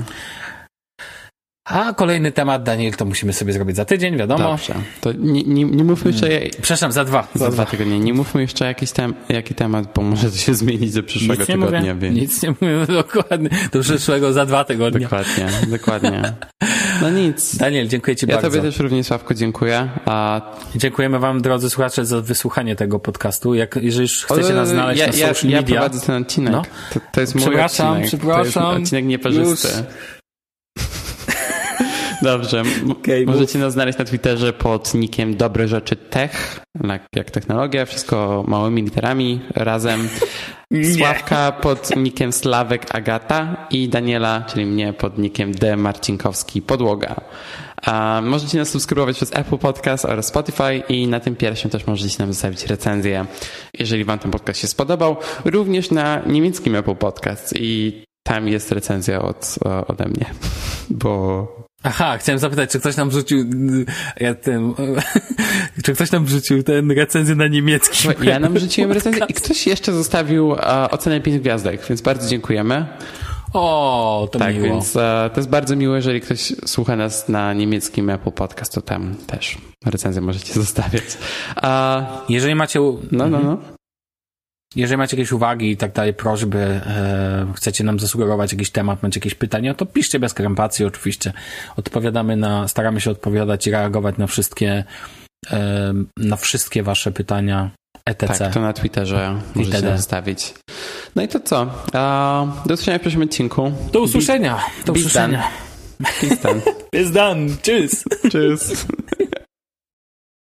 A kolejny temat, Daniel, to musimy sobie zrobić za tydzień, wiadomo. Dobrze. To nie, nie, nie mówmy jeszcze Przepraszam, za dwa. za dwa tygodnie. Nie mówmy jeszcze jakiś tem, jaki temat, bo może to się zmienić do przyszłego Nic nie tygodnia, mówię, więc. nic nie mówię, dokładnie. Do przyszłego za dwa tygodnie. Dokładnie, dokładnie. No nic. Daniel, dziękuję Ci Ja bardzo. tobie też również, Sławko, dziękuję. A Dziękujemy Wam, drodzy słuchacze, za wysłuchanie tego podcastu. Jak, jeżeli już chcecie nas znaleźć ja, na ja, social ja media, prowadzę ten odcinek. No. To, to jest mój Przepraszam, odcinek. przepraszam. To jest odcinek nieparzysty. Już. Dobrze. Okej, Możecie nas znaleźć na Twitterze pod nickiem Dobre Rzeczy Tech, jak, technologia, wszystko małymi literami razem. Sławka pod nickiem Slawek Agata i Daniela, czyli mnie pod nickiem D Marcinkowski Podłoga. A możecie nas subskrybować przez Apple Podcast oraz Spotify i na tym pierwszym też możecie nam zostawić recenzję, jeżeli wam ten podcast się spodobał. Również na niemieckim Apple Podcast i tam jest recenzja od, ode mnie, bo Aha, chciałem zapytać, czy ktoś nam wrzucił, ja ten, czy ktoś nam wrzucił ten recenzję na niemiecki? ja nam rzuciłem recenzję i ktoś jeszcze zostawił e, ocenę 5 gwiazdek, więc bardzo dziękujemy. O, to Tak, miło. więc e, to jest bardzo miłe, jeżeli ktoś słucha nas na niemieckim Apple Podcast, to tam też recenzję możecie zostawiać. A, Jeżeli macie, no, no, no. Jeżeli macie jakieś uwagi i tak dalej, prośby, e, chcecie nam zasugerować jakiś temat, macie jakieś pytania, to piszcie bez krępacji oczywiście. Odpowiadamy na, staramy się odpowiadać i reagować na wszystkie, e, na wszystkie wasze pytania, etc. Tak, to na Twitterze możecie Itd. zostawić. No i to co? A, do usłyszenia w przyszłym odcinku. Do usłyszenia. Do Bis usłyszenia. Peace done. Jest done. Tschüss. Cheers.